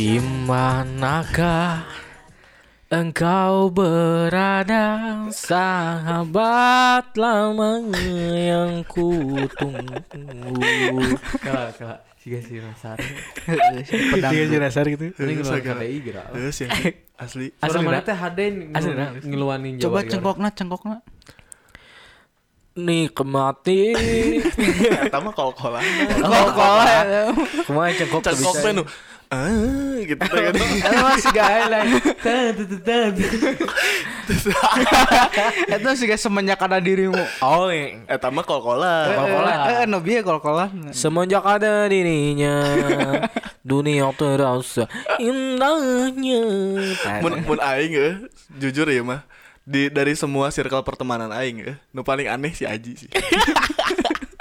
Di manakah engkau berada Sahabat lama yang ku tunggu Kala, kala Siga si Nasar Pedang. Siga si Nasar gitu Ini ngeluarin gerak sih asli. Asli, mana Nak? teh haden ngeluanin Jawa Coba cengkokna cengkokna. Nikmati Eta mah kol-kolan. Kol-kolan. Kemarin cengkok tuh Cengkok teh ah gitu teh kan. Tet, tet. Itu sih guys semenjak ada dirimu. Oh iya. Eta mah kol-kolan. Kol-kolan. Eh, no bieu kol-kolan. Semenjak ada dirinya Dunia terasa indahnya Mun mun aing eh, jujur ya mah di dari semua circle pertemanan aing eh, nu paling aneh si Aji sih.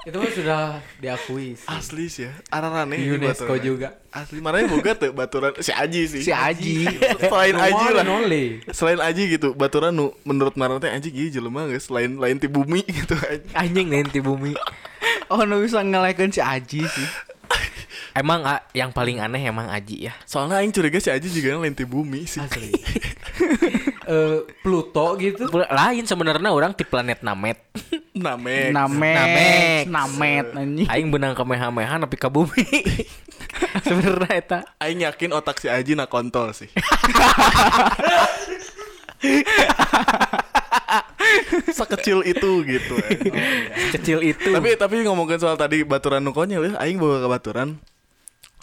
Itu mah sudah diakui sih. Asli sih ya. Ararane Di UNESCO juga. Asli mana boga tuh baturan si Aji sih. Si Aji. Selain Aji lah. only. Selain Aji gitu, baturan nu menurut Marana teh Aji gitu jelema geus lain lain ti bumi gitu Aji. Anjing nanti bumi Oh, no bisa ngelekeun si Aji sih. Emang ah, yang paling aneh emang Aji ya Soalnya aing curiga si Aji juga lain ti bumi sih. Asli. Eh Pluto gitu. Lain sebenarnya orang di planet Namet Namek. Namet. Namek. Namet anjing. Aing benang ke meha-meha tapi ke bumi Sebenarnya eta Aing yakin otak si Aji nak kontol sih. Sekecil itu gitu. eh. Kecil itu tapi tapi ngomongin soal tadi baturan nu konyol ya, aing bawa ke baturan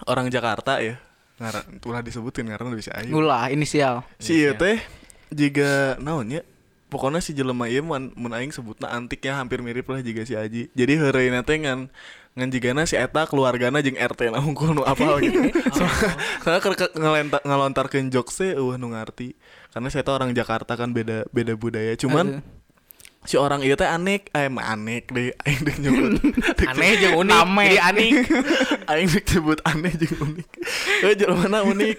orang Jakarta ya. Ngaran ulah disebutin karena bisa aing. Ulah inisial. Si ieu teh jiga naon ya? Pokoknya si jelema ieu mun mun aing sebutna antiknya hampir mirip lah jiga si Aji. Jadi heureuna teh ngan ngan jigana si eta keluargana jeung RT na unggul nu apal gitu. Soalnya keur ke- ngelenta- ngelontarkeun jokes teh eueuh nu ngarti. Karena saya orang Jakarta kan beda beda budaya. Cuman si orang itu teh aneh, eh mah aneh deh, aing deh nyebut. Aneh jeung unik Namet. Jadi anik aing deh nyebut aneh jeung unik. Eh mana unik.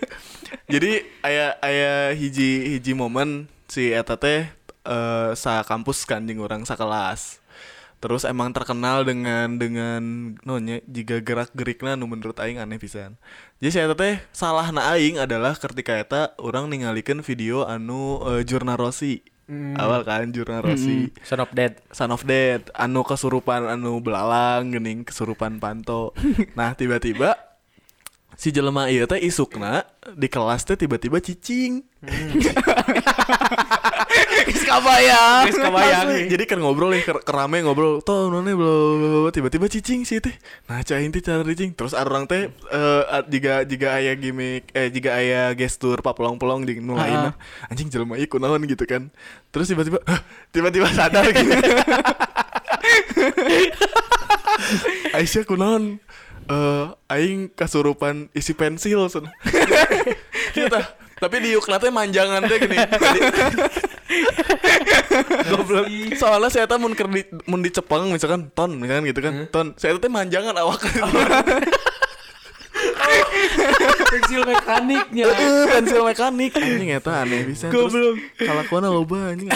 Jadi aya aya hiji hiji momen si eta teh eh sa kampus kan jeung orang sakelas. Terus emang terkenal dengan dengan nonya jika gerak gerikna nu menurut aing aneh pisan. Jadi si eta teh salahna aing adalah ketika eta orang ningalikeun video anu eh, Jurna Rossi. Awal kan Jurna Rossi. Son of Dead. Son of Dead. Anu kesurupan anu belalang gening kesurupan panto. Nah tiba-tiba si jelema ieu teh isukna di kelas teh tiba-tiba cicing Geus kabayang. Geus kabayang. Jadi kan ngobrol nih ker- kerame ngobrol toh none bla tiba-tiba cicing sih teh nah cah inti cara cicing terus ada orang teh eh jika jika aya gimmick eh jika aya gestur papelong-pelong di nu lainna. anjing jelema ieu kunaon gitu kan terus tiba-tiba tiba-tiba sadar gitu Aisyah kunaon eh aing kasurupan isi pensil sun. Kita tapi di teh manjangan teh gini. Goblok. Soalnya saya teh mun di mun dicepeng misalkan ton misalkan gitu kan. Ton. Saya teh manjangan awak. Pensil mekaniknya. Pensil mekanik anjing eta aneh bisa. Goblok. Kalakuanna loba anjing.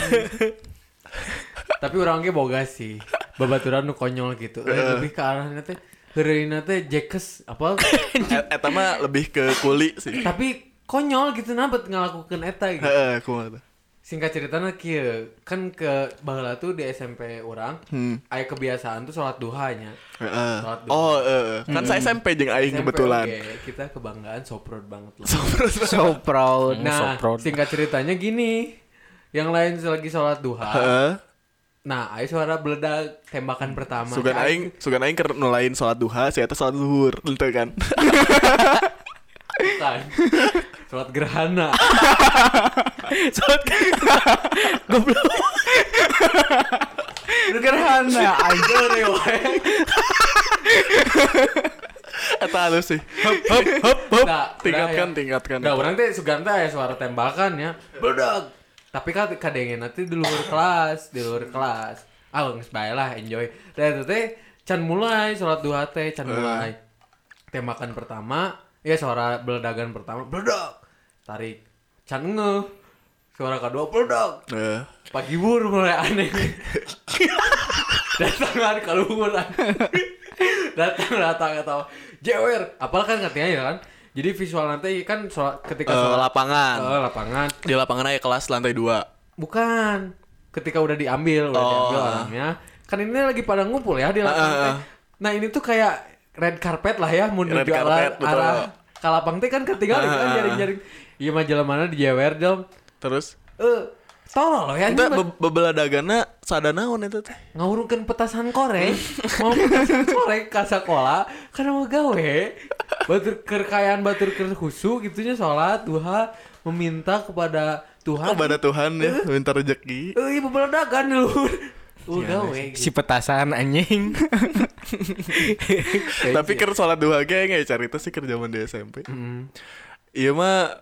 Tapi orangnya boga sih. Babaturan nu konyol gitu. Eh, lebih ke arahnya teh Heureuna teh Jackes apa Et- Eta mah lebih ke kuli sih. tapi konyol gitu nabet ngelakukan eta gitu. Heeh, kumaha? Singkat ceritanya kieu kan ke baheula tuh di SMP orang Hmm. aya kebiasaan tuh sholat duhanya. Heeh. Sholat duha. Oh, heeh. Kan saya SMP jeung aing kebetulan. oke. Kita kebanggaan so proud banget lah. So proud. Nah, so proud. singkat ceritanya gini. Yang lain lagi sholat duha. Heeh. Nah, ayo suara beledak tembakan pertama. Sugan Nah, aing, sugan aing keur nulain salat duha, saya teh salat zuhur, ente kan. bukan. Sholat gerhana. Gerhana anjir Eta halus sih. Nah, Tingkatkan, ya. tingkatkan. Nah, orang teh sugan teh aya suara tembakan ya. Beledak. Tapi kan kadengen nanti di luar kelas, di luar kelas. Ah, geus bae lah, enjoy. Dan itu teh can mulai sholat duha teh can mulai. Tembakan pertama, ya suara beledagan pertama, beledak. Tarik. Can ngeh. Suara kedua beledak. Eh, Pagi bur mulai aneh. Datangan keluar. datang datang atau jewer. Apalagi kan katanya ya kan Jadi visual nanti kan sholat, ketika Eh, sholat lapangan. Eh, lapangan Di lapangan aja kelas lantai 2. bukan ketika udah diambil udah Oh. diambil orangnya kan ini lagi pada ngumpul ya di lapangan Ah, ah, teh. Nah ini tuh kayak red carpet lah ya menuju Red carpet, arah, betul. arah kalapang teh kan ketinggalan Ah, kan jaring-jaring. Iya majalah mana dijewer dong. Terus Eh tolol ya Kita ini mah be bebeladagana sadanaon itu teh. ngawurungkeun petasan korek mau petasan korek ka sekolah karena mau gawe batur kerkayaan batur keur khusu gitunya sholat duha meminta kepada Tuhan Kepada Tuhan ya, minta rezeki. eh ibu beladagan dulu Iya, uh gawe Si petasan anjing. Tapi keur salat duha ge nggak carita sih keur zaman di SMP. Hmm. Iya mah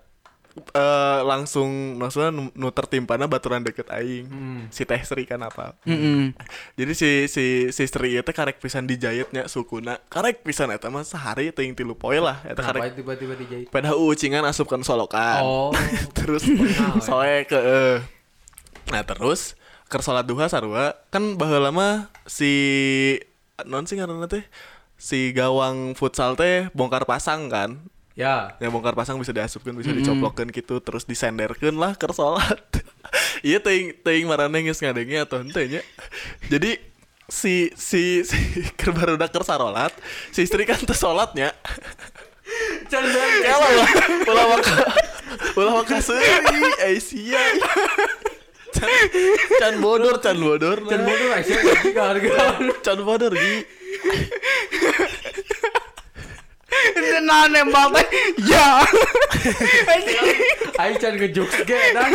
eh langsung maksudnya nu, tertimpana baturan deket aing. Hmm. Si Teh Sri kan apa. Mm-mm. Jadi si si si Sri itu karek pisan dijahitnya sukuna. Karek pisan eta mah sehari teuing tilu poe lah eta Kenapa karek. tiba-tiba dijahit Pada ucingan asupkan solokan. oh terus soe ke eh. nah terus ke salat duha sarua kan baheula lama si non sih ngaranna teh si gawang futsal teh bongkar pasang kan ya. Ya bongkar pasang bisa diasupkan bisa dicoplokkan gitu terus disenderkeun lah ke salat iya teuing teuing marane geus ngadenge atau henteu nya jadi si si si keur barudak keur sarolat si istri kan teu salatnya Kalah lah, ulah maka, ulah maka seri, Aisyah. Can, can bodor, can bodor, dan bodoh aja juga harga. Can bodor gi. Itu nah nembak teh. Ya. ayo can ngejokes ge dan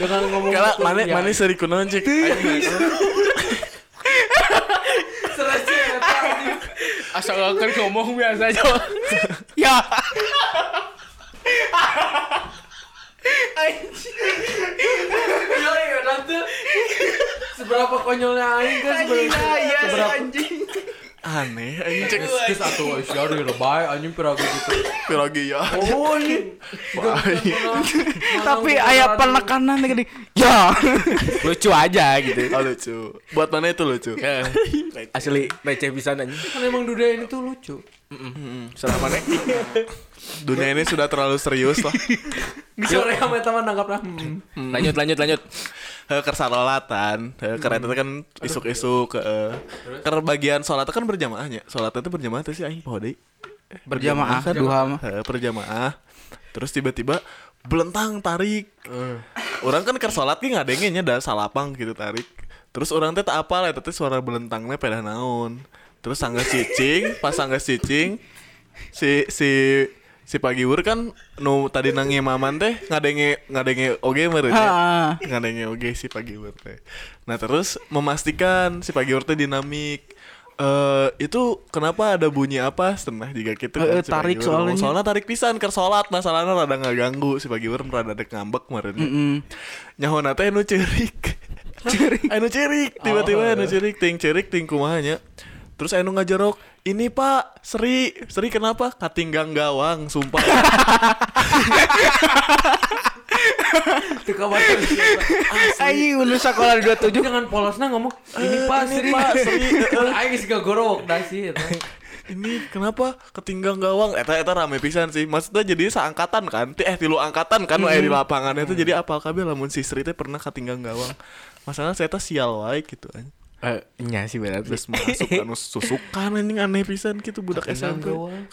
jangan ngomong Kala mana mana seri kunaon cek. Anjing. Asal kan ngomong biasa aja. Ya. Iya, iya, nanti seberapa konyolnya aing kan seberapa seberapa Aneh, anjing cek Geus atuh Aisyah di lebay anjing piragu gitu. pirogi ya. Oh, ini. Tapi aya penekanan gini. Ya. Lucu aja gitu. Oh lucu. Buat mana itu lucu? Asli receh pisan anjing. Kan emang duda ini tuh lucu. Selama nih. Dunia ini sudah terlalu serius lah. Sore sama teman nangkap lah. Hmm. Lanjut lanjut lanjut. Heuh keur sarolatan, heuh keur eta teh kan isuk-isuk ke keur bagian salat kan berjamaahnya. Salat itu berjamaah tuh sih aing poho deui. Berjamaah duha mah. Berjamaah. Terus tiba-tiba belentang tarik. Orang kan keur salat ge ngadenge nya da salapang gitu tarik. Terus orang teh tak apal eta teh suara belentangnya pedah naon. Terus sangga cicing, pas sangga cicing si si si Pagi Wur kan nu tadi nang imaman teh ngadenge ngadenge oge meureun. Ah. ngadenge oge si Pagi Wur teh. Nah, terus memastikan si Pagi Wur teh dinamik. Eh itu kenapa ada bunyi apa setengah juga gitu Eh, eh, si tarik Wur soalnya. soalnya tarik pisan ke salat masalahnya rada ngaganggu si Pagi Wur rada dek ngambek meureun Mm-mm. nyahona teh nu cerik cerik anu cerik tiba-tiba anu cerik ting cerik ting kumahanya terus anu ngajarok ini pak Sri Sri kenapa? Katinggang gawang sumpah. Itu kabar Aing unu sekolah di 27. Jangan polosna ngomong ini Pak Sri. Pak Sri. Aing geus gagorok da sih eta. ini kenapa? Ketinggang gawang. Eta eta rame pisan sih. Maksudnya jadi seangkatan kan? Ti- eh tilu angkatan kan wae di lapangan itu jadi apal kabeh lamun si Sri teh pernah ketinggang gawang. Masalahnya saya teh sial wae gitu an Eh, nya sih benar. terus masuk anu susukan anjing aneh pisan gitu budak SMP gawang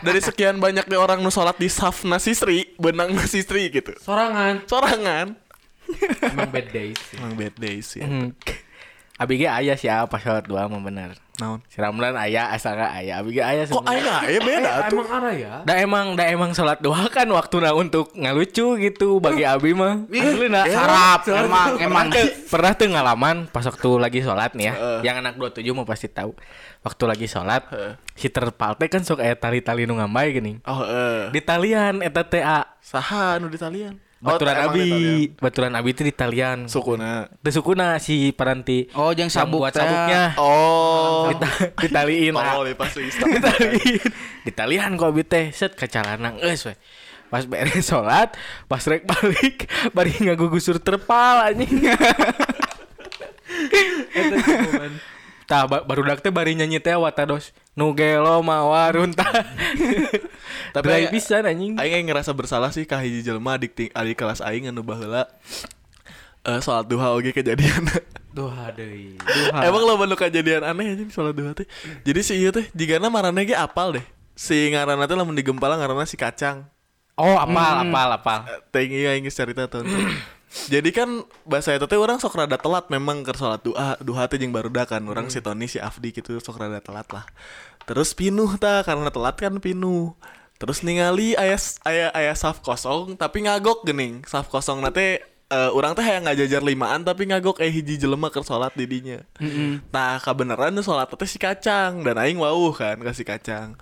dari sekian banyak nih orang nu salat di saf nasi Sri benang nasi Sri gitu Sorangan. sorangan Emang bad days sih. emang bad days ya Hmm. Abi ge aya sih apa sholat dua mah bener. naon Si Ramlan aya asal gak aya. Abi ge aya kok sebenarnya. aing aya beda Eh, tuh emang arah ya? Da emang da emang sholat duha kan waktunya untuk ngalucu gitu bagi Abi mah. Asli Sarap emang emang. Pernah tuh ngalaman pas waktu lagi sholat nih ya. Heeh. Yang anak 27 mau pasti tahu. Waktu lagi sholat, Heeh. si terpal teh kan sok aya tali-tali nu gini. oh eh Di talian eta teh A. saha anu di talian Baturan di talian. Abi, baturan Abi itu di talian. sukuna Teu sukuna si paranti. Oh, Yang sabuk buat sabuknya. oh Dita- ditaliin A. tolol ya pasti ditaliin ditalian kok abi teh set ke calanang geus we pas beres sholat pas rek balik bari ngagugusur terpal anjing Eta. Tah ba- barudak teh bari nyanyi teh watados nu gelo mawarunta. Tapi aya- pisan anjing. Aing ngerasa bersalah sih kah hiji jelema adik ting- adik kelas aing anu baheula eh salat duha oge kejadian. Duha deui. Emang lo nu kejadian aneh aja salat duha teh. Jadi si ieu teh jigana marane ge apal deh. Si ngaranna teh lamun digempala ngaranna si kacang. Oh, apal, apal, apal. Eh, iya aing cerita tuh. Jadi kan bahasa eta teh orang sok rada telat memang ke salat duha, duha teh jeung barudak kan. Orang si Tony si Afdi gitu sok rada telat lah. Terus pinuh tah karena telat kan pinuh. Terus ningali aya aya aya saf kosong tapi ngagok gening. Saf kosong nate eh orang teh hayang ngajajar limaan tapi ngagok eh hiji jelema keur salat di dinya. Nah, kebenaran salat teh si kacang dan aing wauh kan ke si kacang.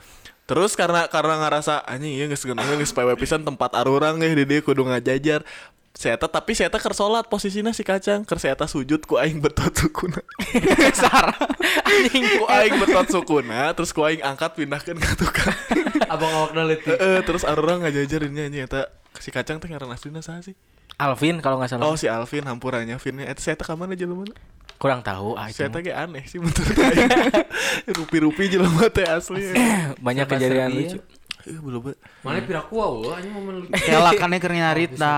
Terus karena karena ngerasa anjing iya geus geuneuh geus pawe pisan tempat arurang ge di dieu kudu ngajajar. Saya teh tapi saya teh keur salat posisinya si kacang saya teh sujud ku aing betot sukuna. Sarah. Anjing ku aing betot sukuna terus ku aing angkat pindahkeun ka tukang. Abang awak leutik. Heeh, terus arurang ngajajar ini anjing eta si kacang teh ngaran aslinya saha sih? Alvin kalau nggak salah. Oh si Alvin hampurannya Vinnya Eta saya teh ka mana jelema? Kurang tahu ah. Saya ge aneh sih menurut aing. Rupi-rupi jelema teh asli. Banyak kejadian ya. lucu. Eh belum bet. Mana piraku eueuh anjing momen lucu. Kelakannya keur nyarita.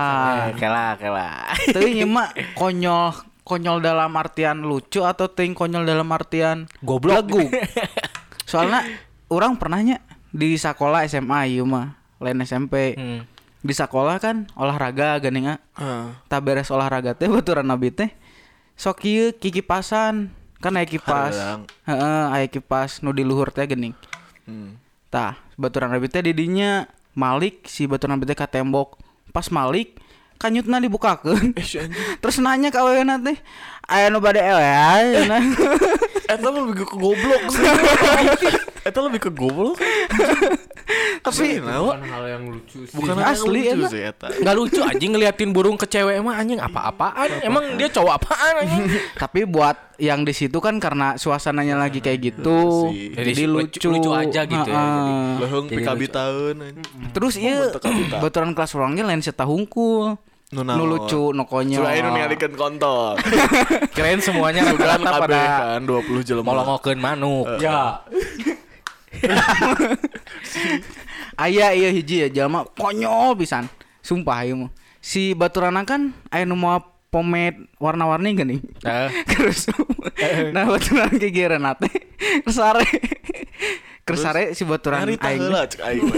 Kela, kela. Teu ieu mah konyol konyol dalam artian lucu atau ting konyol dalam artian Goblok. Legu. Soalnya orang pernahnya di sekolah SMA ieu mah, lain SMP. Hmm. Di sekolah kan olahraga geuning ah. Heeh. Tak beres olahraga teh baturan nabi teh. Sok ieu kikipasan. Kan aya kipas. Heeh, aya kipas nu di luhur teh geuning. Hmm. Tah, baturan nabi teh di dinya Malik si baturan teh ka tembok. Pas Malik kanyutna dibukakeun. Eh. Terus nanya ka awena teh, aya nu bade aya. Eta lebih ke goblok sih. Eta lebih ke goblok. Tapi nawa. Bukan hal yang lucu sih. Bukan Asli, asli lucu eta. sih eta. Nggak lucu anjing ngeliatin burung ke cewek emang anjing apa-apaan. Emang dia cowok apaan anjing? tapi buat yang di situ kan karena suasananya lagi kayak gitu. sih. Jadi Jadi lucu- lucu. aja gitu ya, lucu. tahun. Terus iya baturan kelas orangnya lain seta hungkul. Nu naon? lucu, nu konyol. Coba ini ningalikeun kontol. Kirain semuanya rata-rata Kabeh pada kan 20 jelema. molongokeun manuk. Ya. Aya iya hiji ya jalma konyol pisan. Sumpah ieu mah. Si baturana kan aya nu moal pomade warna-warni geuning. Eh. Terus nah baturan gigireun teh kesare. Kesare si baturan aing. heula cek aing.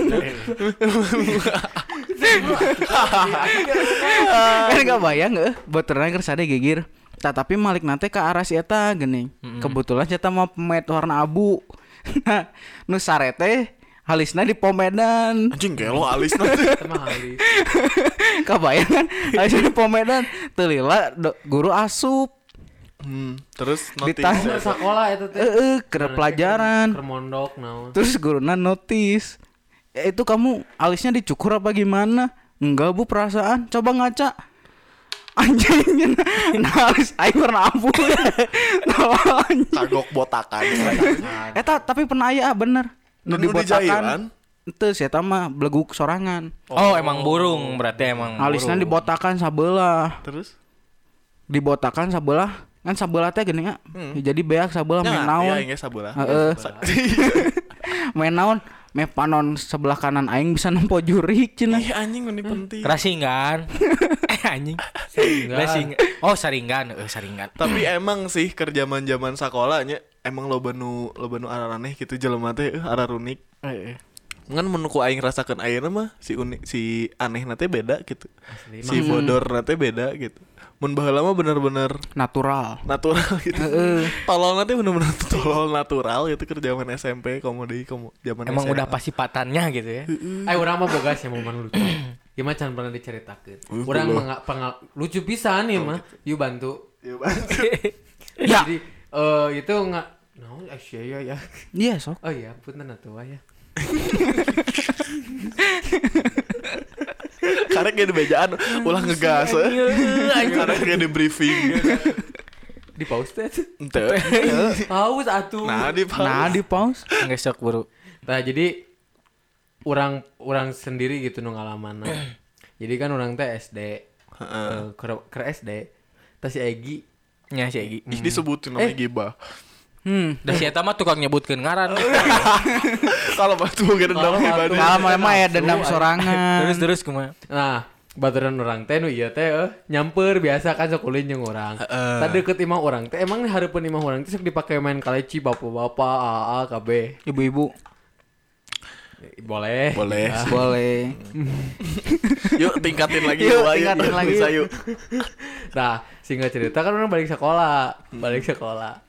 kan gak bayang nggak baturan kesare gigir. Tah tapi Malik nate ke arah si eta geuning. Kebetulan si eta mah pomade warna abu. Nah, nu sare teh halisna di pomedan. Anjing gelo alis nanti. Sama halis. Kabayang kan halisna di pomedan. Telila guru asup. Hmm, terus notis. Ditanya. Ke sekolah itu teh. Eh, ke pelajaran. Ke mondok naon. Terus guruna notis. "Eh, itu kamu alisnya dicukur apa gimana? Enggak bu perasaan. Coba ngaca. Anjing, nah alis aing warna abu. Nah, anjing. Kagok botakan. Eta tapi pernah aya bener. Nu dibotakan. Itu saya mah beleguk sorangan. Oh, emang burung berarti emang. Alisnya dibotakan sabelah. Terus? Dibotakan sabelah. Kan sabelah teh gini ya. Jadi beak sabelah main Nah, naon. iya sabelah. Heeh. main naon. Meh panon sebelah kanan aing bisa nempo jurik cenah. Ih anjing ini penting. Kerasingan. eh anjing. Saringan. Oh, saringan. Eh, saringan. Tapi emang sih kerjaman zaman sekolahnya emang lo benu lo benu araraneh gitu jelema teh eh, arar unik. Eh, Ngan menurutku aing rasakan ayeuna mah si unik si aneh nate beda gitu. Asli, Si bodor nate beda gitu. Mun baheula mah bener-bener Natural. natural gitu. Tolol nanti bener-bener tolol natural gitu kerjaman SMP komedi komo zaman Emang SMA. udah pasti patannya gitu ya. Ayo orang mah boga sih momen lucu. Gimana can pernah diceritakan. Uh, Orang belum. mah pengal lucu pisan nih mah. Yuk bantu. Iya, bantu. Ya. Jadi eh itu nggak No, Asia ya ya. Iya sok. Oh iya, punten atuh ya. Karek kayak di bejaan ulah ngegas eh. Karek kayak di briefing. Di pause teh. Ente. Pause atuh. Nah, di Nah di pause. Nggak sok buru. Nah, jadi orang orang sendiri gitu nu ngalaman. jadi kan orang teh SD eh, ke, ke SD. Tas si Egi Nya si Egi. Ih disebutin namanya gibah. Hmm. Da si eta mah tukang nyebutkeun ngaran. Kalau batu mungkin dendam pribadi. Kalau mah ya dendam sorangan. terus terus kumaha? Nah, baturan orang teh nu ieu teh eh, nyamper biasa kan sok ulin jeung urang. Heeh. Tadi deket imah orang teh emang hareupeun imah orang teh sok dipake main kaleci bapak-bapak, AA, KB. Ibu-ibu Eh, Boleh. Boleh. Ya. boleh. Yuk tingkatin lagi Yuk, tingkatin yuk, lagi, bisa yuk. Nah, singkat cerita kan orang balik sekolah, balik sekolah.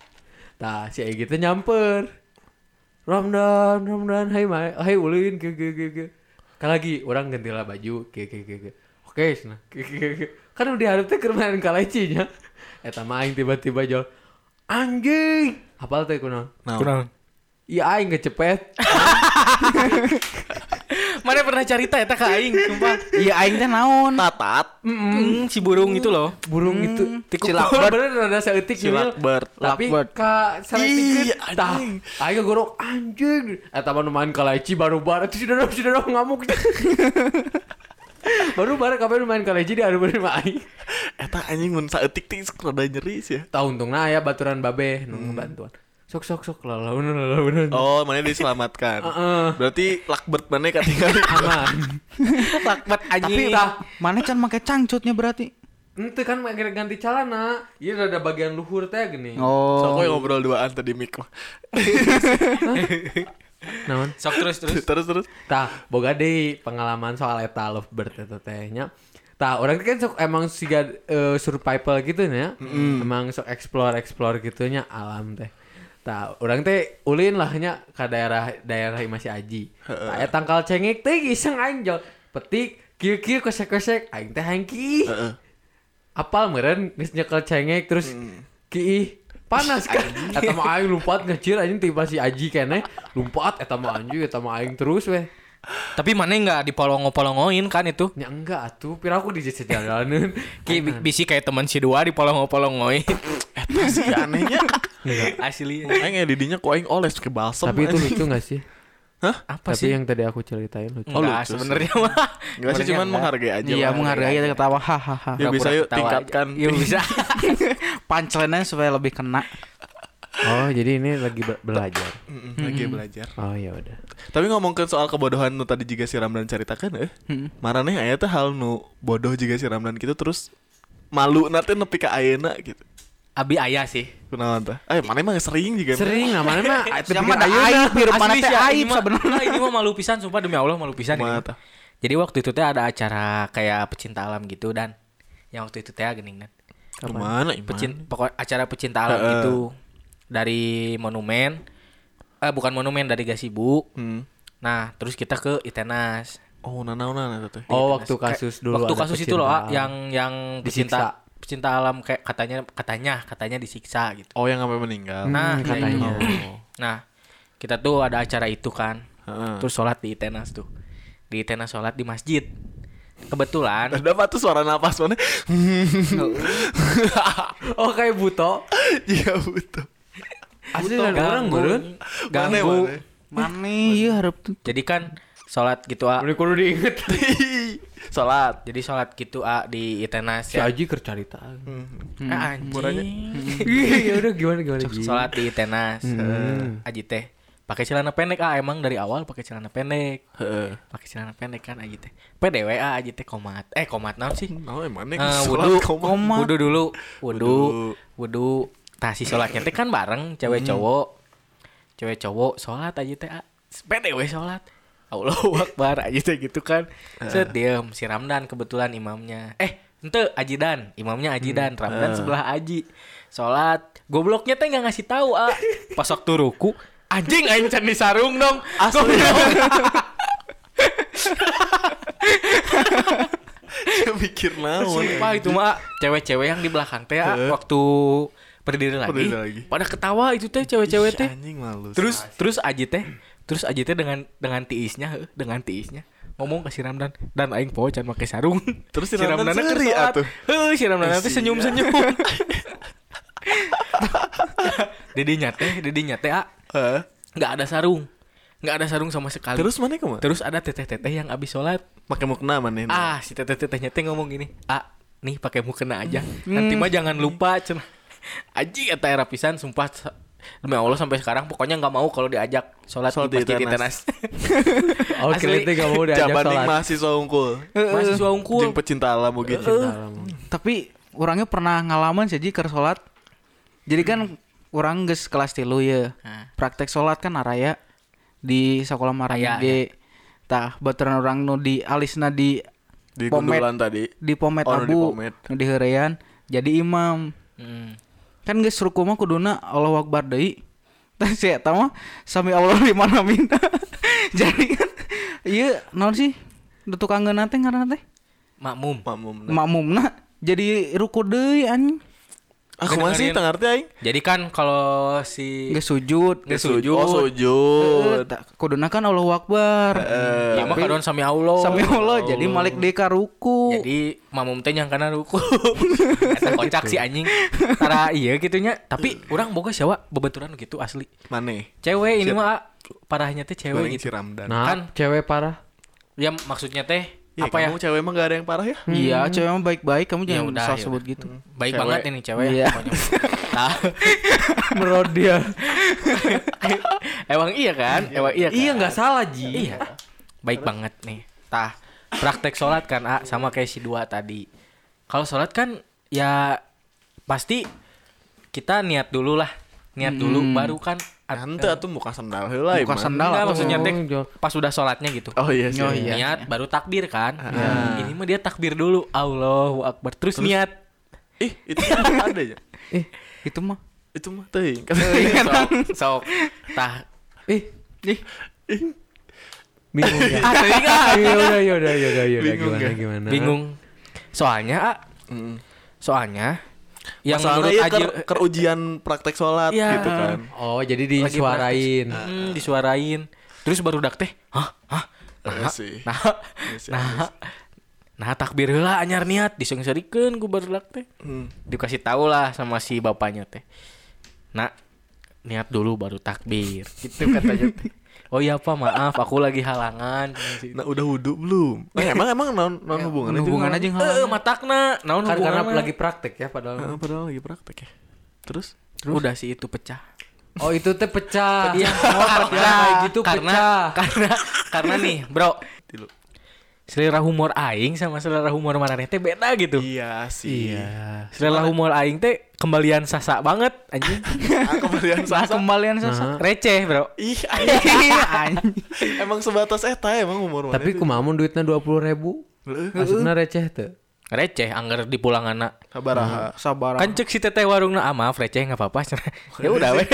Nah, si Egi teh nyamper. Ramdan, Ramdan, hai mai, hai ulin, ke ke ke ke. Kan lagi orang gantilah baju, ke ke ke ke. Oke, sana, ke ke ke. Kan udah harap teh keur main kalecinya. Eta mah aing tiba-tiba jol. Anjing. Hafal teh kunaon? Kunaon? Iya aing kecepet. Mana pernah cerita eta ka aing sumpah. Iya aing teh naon? tatat. Mm, si burung itu loh. Burung itu Tikuk. Cilakbert bener ada seeutik Si nyuil. Lakbert. Tapi ka saletikeun tah. Aing gorok anjing. Eta mah nu main kaleci baru baru itu sudah sudah ngamuk. baru baru kabeh nu main kaleci di anu bener aing. Eta anjing mun saeutik teh rada nyeri sih ya. Tah untungna aya baturan babe nu bantuan. Sok sok sok lalaun lalaun. Oh, mana diselamatkan. Heeh. Berarti Lakbert mana katingali. Aman. Lakbat Tapi anjing. tah, mana can make cangcutnya berarti? Ente kan ganti celana. Iya ada bagian luhur teh gini. Oh. So, aku ngobrol duaan tadi mik mah. Naon? Sok terus terus. terus terus. Tah, boga deui pengalaman soal eta lovebird eta teh nya. Tah, orang kan sok emang siga eh, survival gitu nya. Emang sok explore explore gitu nya alam teh. Tah, orang teh ulin lah nya ka daerah daerah Imah Si Aji. Tah, aya tangkal cengek teh iseng aing jol. Petik kieu-kieu kosek-kosek aing teh hangki. Heeh. Apal meureun geus nyekel cengek terus kiih panas kan eta mah aing lompat ngecil anjing tiba si Aji keneh lompat eta mah anjing eta mah aing terus weh Tapi mana enggak dipolongo-polongoin kan itu? Ya enggak atuh, pira aku di sejalanan. Ki bi- bisi kayak teman si dua dipolongo-polongoin. Eta sih anehnya. Asli. Aing ya didinya kok aing oles ke balsam. Tapi itu lucu enggak sih? Hah? Apa Tapi sih? yang tadi aku ceritain lucu. Oh, lucu sebenarnya mah. Enggak sih cuman menghargai aja. Iya menghargai aja ketawa hahaha. Ya bisa yuk tingkatkan. Iya bisa. Punchline-nya supaya lebih kena. Oh, jadi ini lagi be- belajar. Mm-mm, Lagi belajar. Oh, ya udah. Tapi ngomongin soal kebodohan nu tadi juga si Ramdan ceritakan eh. Hmm. Marane aya teh hal nu bodoh juga si Ramdan gitu terus malu nanti nepi ka ayeuna gitu. Abi ayah sih. Kunaon teh? Eh, mana emang sering juga. Sering namanya mah Sama ada aib, biar mana Asli teh sih, aib sebenarnya. Ini mah malu pisan sumpah demi Allah malu pisan ini? Jadi waktu itu teh ada acara kayak pecinta alam gitu dan yang waktu itu teh geuning dan Ke mana? Pecin, pokok acara pecinta alam Heeh. gitu dari monumen eh bukan monumen dari Gasibu. Hmm. Nah, terus kita ke Itenas. Oh, nanaonan eta teh. Oh, waktu kasus dulu Waktu kasus itu loh, yang yang pecinta pecinta alam kayak katanya katanya katanya disiksa gitu. Oh, yang sampai meninggal. Nah, Hmm, katanya. Oh. Nah, kita tuh ada acara itu kan. Heeh. Terus sholat di Itenas tuh. Di Itenas sholat di masjid. Kebetulan Ada apa tuh suara napas mana? Oh, kayak buto. Iya betul. Asli dan orang ganggu, beureun. ganggu. Mana, Mana iya harap tuh. Jadi kan sholat gitu ah. Udah kudu diinget. Salat. Jadi sholat gitu ah di Itenas Si ya. Aji kercarita. Hmm. Ah, anjing. ya udah gimana gimana Ji? Sholat di Itenas. Hmm. Aji teh pakai celana pendek ah emang dari awal pakai celana pendek. Heeh. Pakai celana pendek kan Aji teh. PDW ah Aji teh komat. Eh komat naon sih? Oh, emang Eh, sholat wudu, koma. wudu dulu, wudu, Wudu. wudu. Tah si sholatnya teh kan bareng cewek cowok, cewek cowok sholat aja teh, ah. sepede Allahu Akbar aja teh gitu kan. Set diem si Ramdan kebetulan imamnya. Eh ente Ajidan, imamnya Ajidan, Ramdan sebelah Aji. Sholat, gobloknya teh nggak ngasih tahu ah. Pas waktu ruku, anjing aing can disarung dong. Asli. Mikir naon. Sumpah itu mah cewek-cewek yang di belakang teh waktu berdiri lagi, Berdiri lagi. pada ketawa itu teh cewek-cewek teh. Anjing malu. Terus terus Aji teh terus Aji teh dengan dengan tiisnya dengan tiisnya ngomong ke si Ramdan dan aing poe can make sarung. Terus si Ramdan sholat. atuh. Heuh, si Ramdan teh senyum-senyum. Didinya teh, didinya teh ah, Heeh. nggak ada sarung. nggak ada sarung sama sekali. Terus mana ke mana? terus ada teteh-teteh yang abis sholat pakai mukena mana? Ah, si teteh-tetehnya teh ngomong gini, "Ah, nih pakai mukena aja. Nanti mah jangan lupa cenah." Aji eta era pisan sumpah demi Allah sampai sekarang pokoknya nggak mau kalau diajak sholat, Sholat di di masjid di Tenas. tenas Oh, Asli. kita gak mau diajak sholat. mahasiswa unggul. mahasiswa unggul Jeung pecinta alam mungkin. Tapi orangnya pernah ngalaman sih keur sholat. Jadi kan orang geus kelas tilu ya. Praktek sholat kan araya di sekolah Aya, maraya ge. Tah baturan orang nu di alisna di Di Pomet. gundulan tadi. di pomet Oh, nu di abu pomet. di heurean jadi imam. Hmm. Kan geus ruku mah kuduna Allahu Akbar deui. Tah si eta mah sami Allah di mana minta. jadi kan ieu naon sih? Nu tukang teh ngaranna teh? makmum Makmum. Makmumna jadi ruku deui anjing. Aku masih Dengerin. teu ngarti aing. jadi kan kalau si Geus sujud. Geus Sujud. sujud. Oh, sujud. Eh, tak- kuduna kan Allahu Akbar. ya mah kadon sami Allah Sami Allah jadi malik deui ka ruku. jadi mamum teh yang kana ruku eta kocak si anjing tara iya gitunya tapi orang boga syawa bebeturan gitu asli Mane? cewek ini mah ah, parahnya teh cewek si gitu Ramdan. Nah, Kan- cewek parah. ya maksudnya teh Ya, apa ya kamu cewek emang gak ada yang parah ya? Iya, cewek mah baik-baik, kamu Ya jangan udah, ya sebut udah. gitu. baik Cewek. banget ini cewek Iya. pokoknya. Nah, Menurut dia. emang iya kan emang iya kan? Iya nggak salah Ji. iya baik banget nih tah praktek sholat kan ah sama kayak si dua tadi kalau sholat kan ya pasti kita niat dulu lah niat dulu baru kan Ante atuh muka sandal heula Muka Iman. sandal Enggak, maksudnya teh pas udah sholatnya gitu Oh iya sih. Oh, iya. niat baru takbir kan ini mah dia takbir dulu Allahu akbar terus, niat Ih, itu ada ya. Eh, itu mah. Itu mah teuing. sok sok tah Ih, Ih, bingung ya. ah ah. Iya udah ya udah ya udah ya udah gimana ya? gimana. bingung soalnya ah, Mm. soalnya yang Masalahnya menurut ya ujian praktek sholat Iya. gitu kan. Oh, jadi disuarain. Hmm, disuarain terus baru dak teh hah hah Iya sih. nah Iya sih, nah nah takbir heula anyar niat disengserikeun ku baru dak teh Hmm. dikasih tahu lah sama si bapaknya teh nah niat dulu baru takbir gitu katanya teh oh iya pak maaf aku lagi halangan Nah, udah wudhu belum? Eh, emang emang non non hubungannya hubungan aja yang eh halangan. matakna naon Kan karena lagi praktek ya padahal. Eh, padahal lagi praktek ya. Terus? udah sih itu pecah Oh, itu teh pecah. Iya, oh, pecah. Gitu karena pecah. karena karena nih bro Tilu. Selera humor aing sama selera humor maneh teh beda gitu Iya sih. Iya. selera humor aing teh kembalian sasa banget anjing Ah, kembalian Nah, sasa. kembalian sasa. receh bro Ih, Anjing. emang sebatas eta emang umur Tapi kumamun duitnya dua puluh ribu. Heeh. Maksudnya receh tuh. Receh anggar di pulangan Sabaraha. Sabar. kan cek si teteh warungna ah maaf receh nggak apa-apa ya udah weh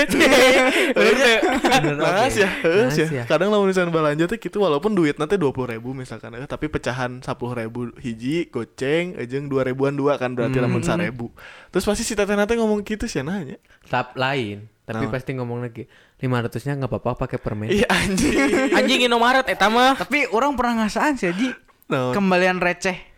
Mas oke. ya, Mas ya. ya. Kadang lamun misalnya belanja teh gitu walaupun duit nanti dua puluh ribu misalkan, eh, tapi pecahan sepuluh ribu hiji, goceng, ejeng dua ribuan dua kan berarti Hmm. lamun seribu. Terus pasti si teteh nanti ngomong gitu sih nanya. Tap lain. Tapi Naon? pasti ngomong lagi. Lima ratusnya nggak apa-apa pakai permen. Iya anjing. anjing Indomaret eta mah Tapi orang pernah ngasaan sih, Ji. Naon? Kembalian receh.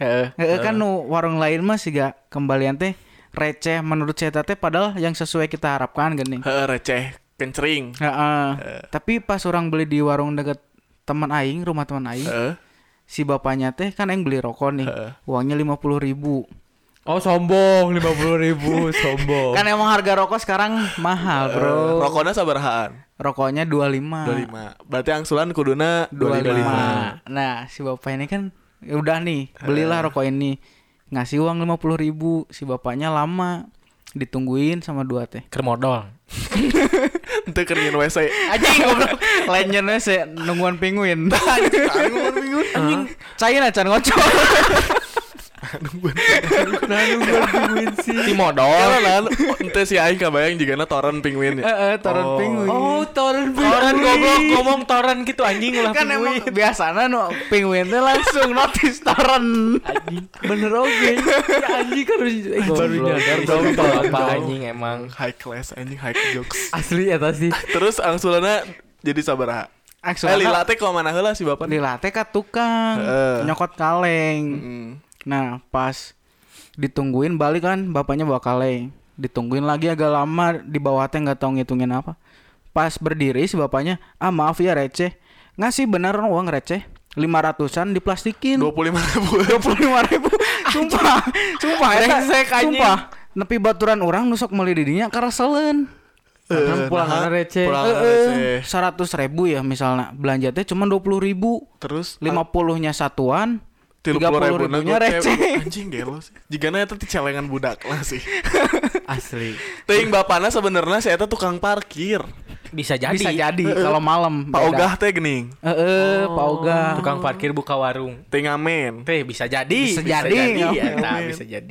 Heeh Heeh kan nu warung lain mah sih gak kembalian teh receh menurut saya teh padahal yang sesuai kita harapkan gini. Heeh, receh, kencring. Heeh. Tapi pas orang beli di warung deket teman aing, rumah teman aing, Heeh. si bapaknya teh kan aing beli rokok nih. Heeh. Uangnya lima puluh ribu. Oh sombong lima puluh ribu sombong. Kan emang harga rokok sekarang mahal, bro. Rokoknya sabarahaan. Rokoknya 25. 25. Berarti angsuran kuduna 25. 25. Nah, si bapak ini kan ya udah nih, belilah rokok ini. Ngasih uang 50 ribu Si bapaknya lama ditungguin sama dua teh. keur modal Ente keringin WC. Anjing goblok. Lainnya sih nungguan penguin. Anjing. Cain acan ngocok. Nah, nungguan penguin sih. modal lah, ente si aing kabayang jigana toren penguin ya. Heeh, toren Oh. penguin. Oh, toren toran goblok ngomong toran gitu anjing ulah kan emang penguin. biasanya no penguin teh langsung notice toren. Bener oke. Ya anjing kan harus eh, baru nyadar dong. apa anjing emang High class anjing high jokes. Asli eta sih. Terus angsurannya jadi sabaraha. Eh Aksana lila teh kok mana heula si bapak? Lila teh ka tukang Heeh. nyokot kaleng. Mm. Nah, pas ditungguin balik kan bapaknya bawa kaleng. Ditungguin lagi agak lama di bawah teh nggak tahu ngitungin apa. Pas berdiri si bapaknya, "Ah, maaf ya receh." Ngasih beneran uang receh. lima ratusan diplastikin. Dua puluh lima ribu. dua puluh lima ribu sumpah sumpah anjing. sumpah nepi baturan orang nusok meuli di dinya karena selen Karena pulangan receh. pulangan Eh, receh. seratus ribu ya misalnya belanja teh cuma dua puluh ribu terus lima puluhnya satuan tiga puluh ribu ribunya receh. anjing gelo sih. Jika itu ti celengan budak lah sih. Asli. Ting bapakna sebenarnya saya tuh tukang parkir Bisa jadi. bisa jadi kalau malam Pak beda. Ogah teh gening Eh, eh, Pak Ogah Tukang parkir buka warung. Ting amen Teh bisa jadi. Bisa jadi, ya. ngamen. Nah, bisa jadi.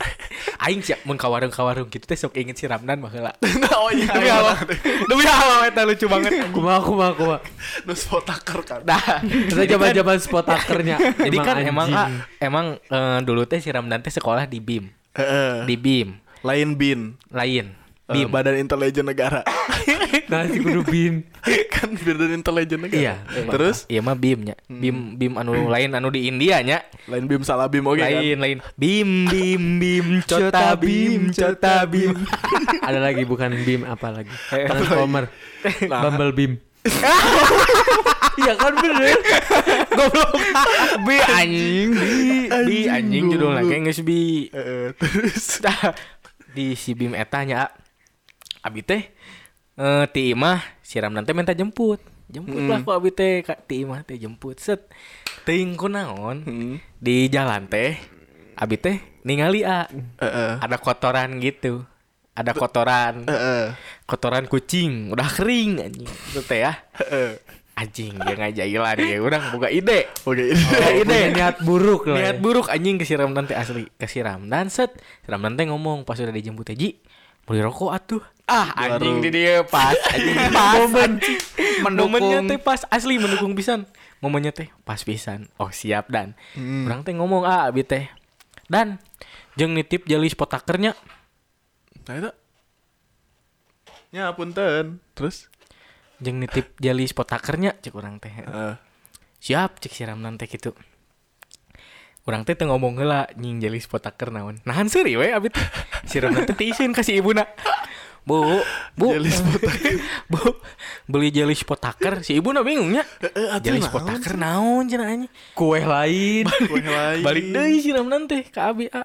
Aing siap mun ka warung ka warung gitu teh sok inget si Ramdan baheula. oh iya Demi Allah. Demi Allah eta lucu banget. Kumaha kumaha kumaha. nu spotaker kan Nah, Kita zaman-zaman spotakernya. jadi kan emang anjing. ah, emang eh, dulu teh si Ramdan teh sekolah di BIM. Heeh. Di BIM. lain bin Lain. BIM. Badan Intelijen Negara Nah, si kudu bin. kan Badan Intelijen Negara Iya. terus Iya mah BIM nya. BIM BIM anu lain anu di India nya. lain bim salah bim oke kan lain lain. BIM BIM BIM Cota BIM Cota BIM. Ada lagi bukan bim apa lagi? Transformer. Bumble beam. Iya kan bener. Goblok. Bi anjing bi bi anjing judulnya kayak geus bi. Terus di si BIM eta nya abi teh eh ti imah si Ramdan teh minta jemput. Jemput lah ku abi teh ka ti imah teh jemput set. Teuing kunaon Hmm. di jalan teh abi teh ningali a Heeh. ada kotoran gitu. Ada kotoran. Heeh. Kotoran kucing udah kering anjing. Itu teh ya. Heeh. Anjing dia ngajailan dia urang boga ide. Oke. Oh, ide. niat buruk lah. Niat ya. buruk anjing ke si Ramdan teh asli. Ke si Ramdan set. Si Ramdan teh ngomong pas udah dijemput Ji. Beli rokok atuh. Ah anjing di dia pas anjing pas Momen Momennya mendukung teh pas asli mendukung pisan. Momennya teh pas pisan. Oh siap dan. Orang teh ngomong ah abi teh. Dan jeung nitip jali spotakernya. Nah itu. Ya punten. Terus? Jeung nitip jali spotakernya cek orang teh. Heeh. Siap cek si Ramdan teh gitu. Orang teh ngomong heula nying jali spotaker naon. Nahan seuri we abi teh. Si Ramdan teh teuseun ka si ibuna. Bu, bu, Jeli spotaker. bu, beli jeli spotaker. Si ibu na bingungnya. Heeh, atuh Jeli spotaker naon cenah anjing. Kue lain. Kue lain. Balik deui si Ramdan teh ka abi a.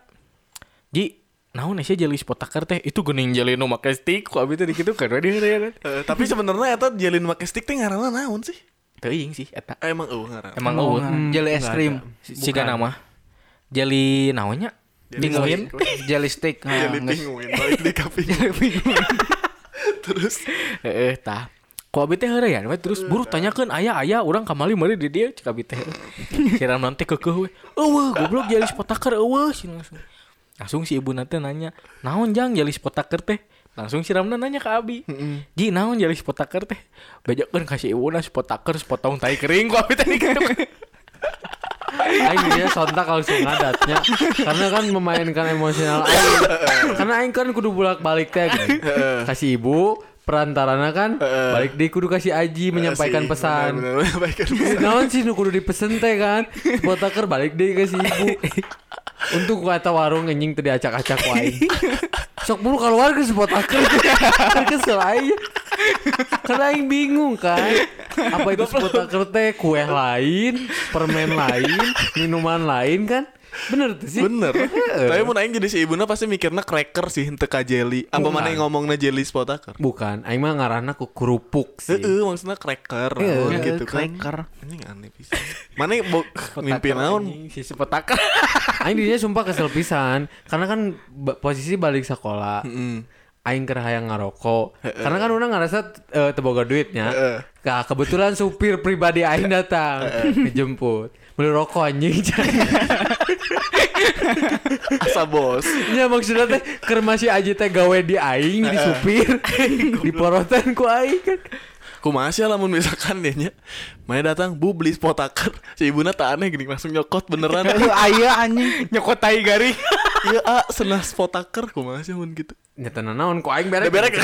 Ji, naon sih jeli spotaker teh? Itu geuning jeli nu make stick ku abi teh dikitukeun we di dieu. Eh, tapi sebenarnya eta jalin make stick teh ngaranna naon sih? Teuing sih eta. Eh, Emang eueuh ngaranna. Emang eueuh. jelly es krim Siga nama. Jeli naonnya? Pinguin. jelly stick nah, Jelly geus. penguin balik di kafe. Terus Heeh tah. Ku abi teh heureyan we terus buru tanyakeun aya aya urang kamali meuli di dieu cek abi teh. Si Ramdan teh keukeuh we. Eueuh goblok jeli spotaker eueuh sih langsung. Langsung si ibu nanti nanya, "Naon jang jeli spotaker teh?" Langsung si Ramdan nanya ke abi. Ji, naon jeli spotaker teh? Bejokeun ka si ibu na spotaker sepotong tai kering ku abi teh gitu. Aing dia sontak langsung ngadatnya karena kan memainkan emosional aing. karena aing kan kudu bolak-balik teh kan. Kasih ibu perantarana kan balik di kudu kasih Aji menyampaikan Si, pesan. bener-bener menyampaikan pesan. Naon sih nu kudu dipesen teh kan. Botaker balik deh ke si ibu. Untuk kata warung anjing tadi acak-acak aing. Sok buru keluar ke spotaker. Kesel aja. Karena aing bingung kan. Apa itu spotaker teh kue lain, permen lain, minuman lain kan? Bener tuh sih. Bener. Tapi mun aing jadi si ibuna pasti mikirna cracker sih henteu ka jelly. Apa mana yang ngomongna jelly spotaker? Bukan, aing mah ngaranna ku kerupuk sih. Heeh, maksudnya cracker Iya, iya, gitu kan. cracker. Anjing aneh pisan. Mana bo mimpi naon? Si spotaker. Aing dirinya sumpah kesel pisan karena kan posisi balik sekolah. Heeh. Aing keur hayang ngarokok. Karena kan urang ngerasa uh, teboga duitnya. Nah, kebetulan supir pribadi aing datang ngejemput. Beli rokok anjing. Asa bos. Ya maksudnya teh keur masih aja teh gawe di aing di supir. Diporotan ku aing kan. Kumaha sih lamun misalkan dia nya Mana datang, bu beli spotaker Si ibuna tak aneh gini langsung nyokot beneran Lu aya anjing Nyokot tai garing. Iya ah senah spotaker Kumaha sih mun gitu Nyata naon ku aing berek. Udah berek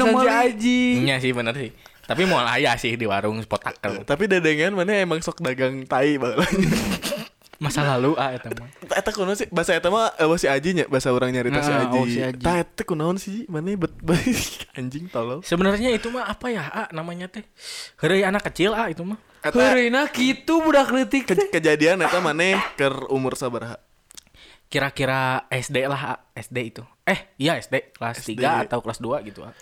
nomor. si aji. Iya sih bener sih. Tapi mau aya sih di warung spotaker. Tapi dedengan mana emang sok dagang tai baheula Masa lalu ah eta mah. Eta kunaon sih bahasa eta mah eh, si Aji nya bahasa orang nyarita si Nah, Aji. oh, si Aji. Tah eta kunaon sih mana bet anjing tolol. Sebenarnya itu mah apa ya? Ah, namanya teh. Heureuy anak kecil ah itu mah. Heureuy kitu budak leutik ke- teh. kejadian eta mana ker umur sabaraha? Kira-kira SD lah, ah. SD itu. Eh, iya SD kelas SD. 3 atau kelas 2 gitu. ah.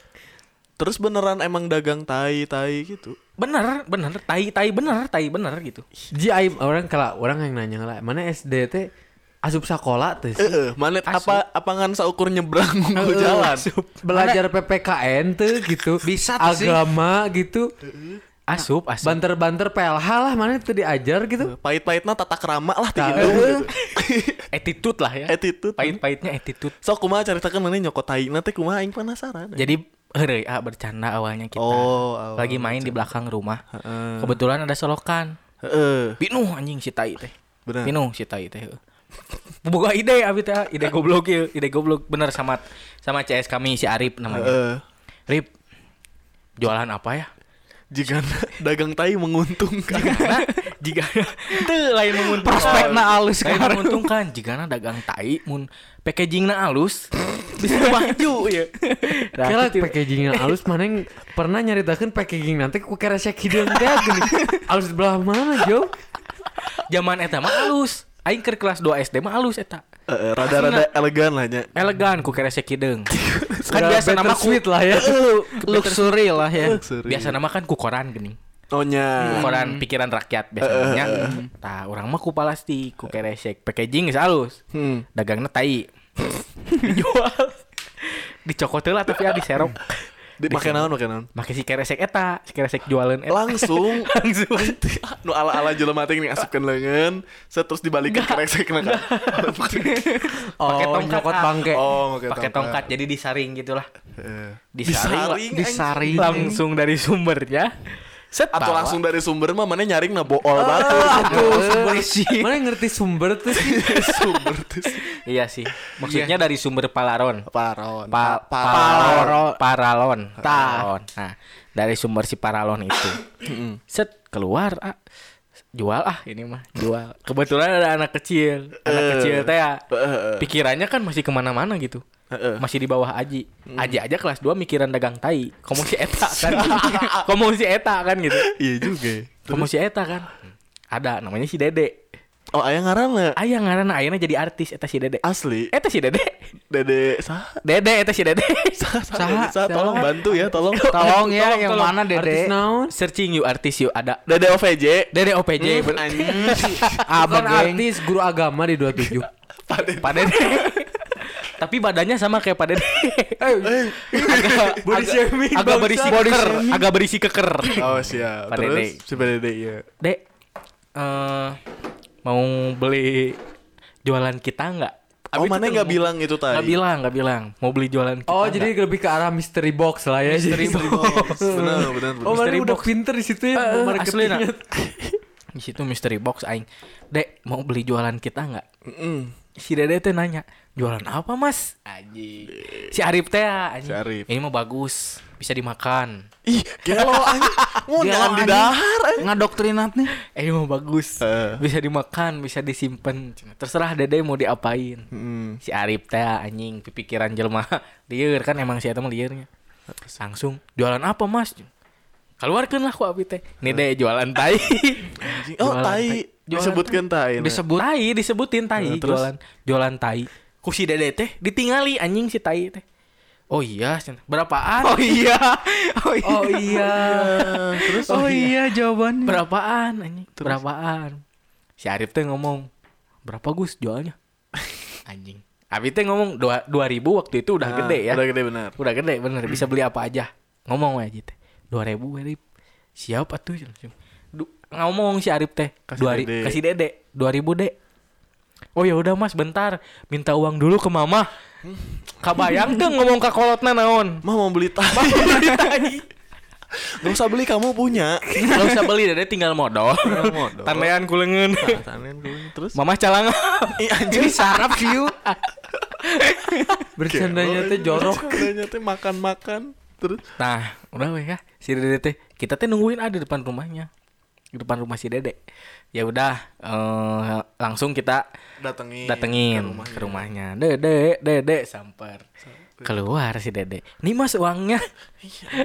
Terus beneran emang dagang tai tai gitu. Bener, bener, tai tai bener, tai bener gitu. Ji aib orang kalau orang yang nanya lah, mana SD teh asup sekolah tuh. Eh, mana apa apa ngan saukur nyebrang ke jalan. Belajar PPKN tuh gitu. Bisa tuh sih. agama gitu. Asup, asup. Banter-banter PLH lah mana tuh diajar gitu. Pahit-pahitna tata kerama lah Tah, gitu. attitude lah ya. Attitude. Pahit-pahitnya attitude. So kumaha caritakeun mana nyokot tai nanti kumaha aing penasaran. Jadi heureuy ah bercanda awalnya kita. Oh, awal lagi main di belakang rumah. Heeh. Kebetulan ada solokan. Heeh. Pinuh anjing si tai teh. Bener. Pinuh si tai teh. Boga ide abi teh, ide goblok ieu, ide goblok bener sama sama CS kami si Arif namanya. Heeh. Rip. Jualan apa ya? Jika dagang tai menguntungkan. Jika itu lain menguntungkan. Prospekna halus lain sekarang. menguntungkan. Jika dagang tai mun packagingna halus bisa maju ya. Nah, Kira gitu. packagingnya halus mana yang pernah nyaritakan packaging nanti ku kira teh gini. Halus belah mana, Jo? Zaman eta mah halus. Aing keur kelas 2 SD mah halus eta. Heeh, rada-rada elegan lah nya. Elegan ku kira sekideung. kan biasa nama ku sweet lah ya. Luxury lah ya. Luxury. biasa nama kan ku koran geuning. Oh nya. Koran pikiran rakyat biasanya. Tah urang mah ku plastik, ku keresek packaging geus halus. Hmm. Dagangna tai. Dijual. Dicokot heula tapi ya diserok. Di, make naon make naon? Make si keresek eta, si keresek jualan eta. Langsung Langsung. nu ala-ala jelema teh nih asupkeun leungeun, set terus dibalikin kereksekna kan. Oh, Pakai tongkat, ah. bangke. Oh, Pakai tongkat jadi disaring gitulah. Disaring, Disaring, langsung dari sumbernya. Set Atau langsung dari sumber mah mana nyaring na bool batu. Sumber Mana yang ngerti sumber tuh sih? sumber tuh. Iya sih. Maksudnya dari sumber palaron. Paron. Pa Paron. paralon. Paralon. Paralon. Nah, dari sumber si paralon itu. Set keluar ah. Jual ah ini mah jual. Kebetulan ada anak kecil, anak Eh. kecil teh ya. Heeh. Pikirannya kan masih ke mana-mana gitu. Heeh. Masih di bawah Aji. Aji aja kelas 2 mikiran dagang tai. Komo si eta kan. Komo si eta kan gitu. Iya juga. Komo si eta kan. Ada namanya si Dede. Oh, aya ngaranna Aya ngaranna ayeuna jadi artis eta si Dede. asli. Eta si Dede. Dede sah. Dede eta si Dede. Sah, sah, tolong bantu ya, tolong. Tolong ya Tolong, yang tolong. mana Artis Dede? naon? Searching yuk artis yuk ada. Dede OVJ. Dede OPJ bener. Bukan Abang geng. artis guru agama di 27. Pak Dede. Tapi badannya sama kayak Pak Dede. agak Body agak- shaming, agak berisi Body keker, shaming. agak berisi keker. Oh, siap. Terus si Pak Dede iya. Dek, eh mau beli jualan kita nggak? Oh, Abis mana itu nggak bilang itu tadi? Nggak bilang, nggak bilang. Mau beli jualan kita. Oh, jadi lebih ke arah mystery box lah ya. Mystery box. benar, benar, benar. Oh, mana Mystery udah box. pinter di situ ya eh, marketingnya. asli. Di situ mystery box aing. Dek, mau beli jualan kita nggak? Mm-mm. Si Dede teh nanya, "Jualan apa, Mas?" Anjing. Si Arif teh ya, anjing. Si Arif. Ini mah bagus, bisa dimakan. Ih, gelo anjing. Mau jangan di dahar. Ngadoktrinat nih. Eh, ini mah bagus. Eh. Bisa dimakan, bisa disimpan. Terserah Dede mau diapain. Mm. Si Arif teh anjing pikiran jelema lieur kan emang si eta mah liurnya. Langsung, "Jualan apa, Mas?" Keluarkan lah ku abi teh. Ini deh jualan tai. Oh, Jualan tai. Disebutkan tai. Disebut tai disebutin tai Nah, jualan jualan tai. Ku si Dede teh ditingali anjing si tai teh. Oh iya, berapaan? Oh iya. Oh iya. Oh iya. Terus Oh iya jawabannya. Berapaan anjing? Berapaan? Si Arif teh ngomong, "Berapa Gus jualnya?" anjing. Abi teh ngomong dua dua ribu waktu itu udah Ah, gede ya. Udah gede benar. Udah gede bener bisa beli apa aja. Ngomong aja teh. Dua ribu Arif. Siapa tuh? Du- ngomong si Arif teh. Kasih Dua Dede. kasih Dede. Dua ribu dek. Oh ya udah mas bentar minta uang dulu ke mama. Kabayang tuh ngomong ke kolotna naon. Mah mau beli tai. Gak usah beli kamu punya. Gak usah beli Dede tinggal modal. modal. Tandean kulengen. Tanen dulu terus. Mama calangan. Ih anjing sarap view. Bercandanya teh jorok. Bercandanya teh makan-makan. Terus Nah, udah weh ya. Si Dede teh kita teh nungguin ada di depan rumahnya. Di depan rumah si Dede. Ya udah eh, langsung kita datengin datengin ke rumahnya. Dede, Dede samper. Keluar si Dede. Nih Mas uangnya.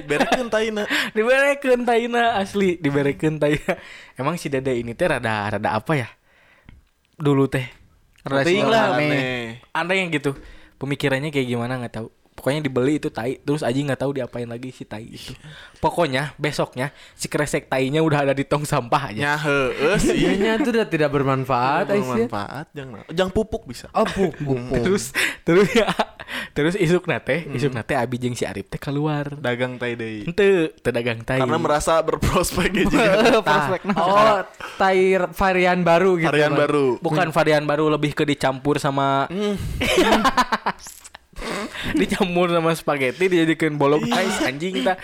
Berekeun taina. Diberekeun taina asli, diberekeun taina. Emang si Dede ini teh rada rada apa ya? Dulu teh. Rada aneh. Aneh. Ada yang gitu. Pemikirannya kayak gimana nggak tahu. Pokoknya dibeli itu tai terus aji nggak tahu diapain lagi si tai itu. Pokoknya besoknya si kresek tainya udah ada di tong sampah aja. Nya heeh sih. Iya itu udah tidak bermanfaat Aisyah. bermanfaat jangan jangan pupuk bisa. Oh, pupuk. terus terus ya terus isuk nate isuk nate abi jeung si Arif teh keluar. Dagang tai deui. Ente teu dagang tai. Karena merasa berprospek gitu Prospek nah. Oh, tai varian baru gitu. varian baru. Bukan varian baru lebih ke dicampur sama dicampur sama spaghetti dijadikan bolong ais anjing ta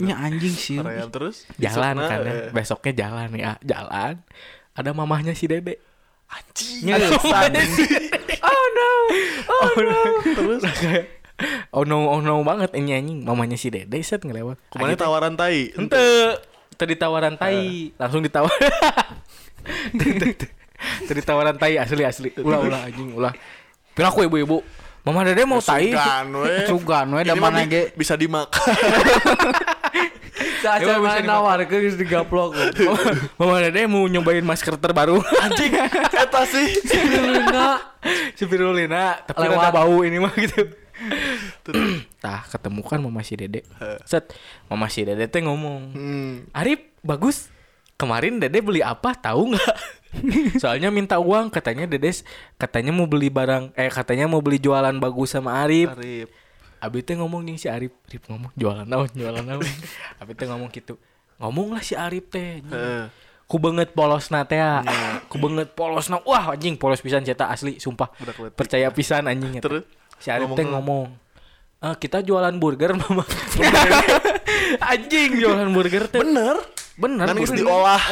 Nya anjing sih. varian terus? Jalan Isukna, kan ya. eh, besoknya jalan ya. Jalan. Ada mamahnya si dede. Anjing. Mamahnya si Oh no. oh no. terus? Kayak oh no. Oh no banget ini anjing. Mamanya si dede set ngelewat. Ke mana tawaran tai? Ente. Tadi tawaran tai. Langsung ditawar tadi tawaran tai asli asli. Ulah ulah anjing ulah. Piraku ibu-ibu mama dede mau tai. Sugan we Sugan we da mana ge. bisa dimakan. Bisa main nawar ke geus digaplok. mama dede mau nyobain masker terbaru. Anjing eta sih. Luna. Spirulina tapi rada bau ini mah gitu. Tah ketemu kan mama si dede. Set Mama si dede teh ngomong hmm. Arif bagus. Kemarin dede beli apa? Tahu nggak Soalnya minta uang katanya dedes katanya mau beli barang eh katanya mau beli jualan bagus sama Arif. Arif. Abi teh ngomong nih si Arif Arif ngomong jualan naon jualan naon Abi teh ngomong gitu ngomong lah si Arif teh. Ku banget polos na teh ya. ku banget polos na wah anjing polos pisan cetak asli sumpah. Percaya pisan anjing. Eta. Terus? si Arif teh ngomong "Ah, kita jualan burger mama. Anjing jualan burger teh. Bener bener kan burger. diolah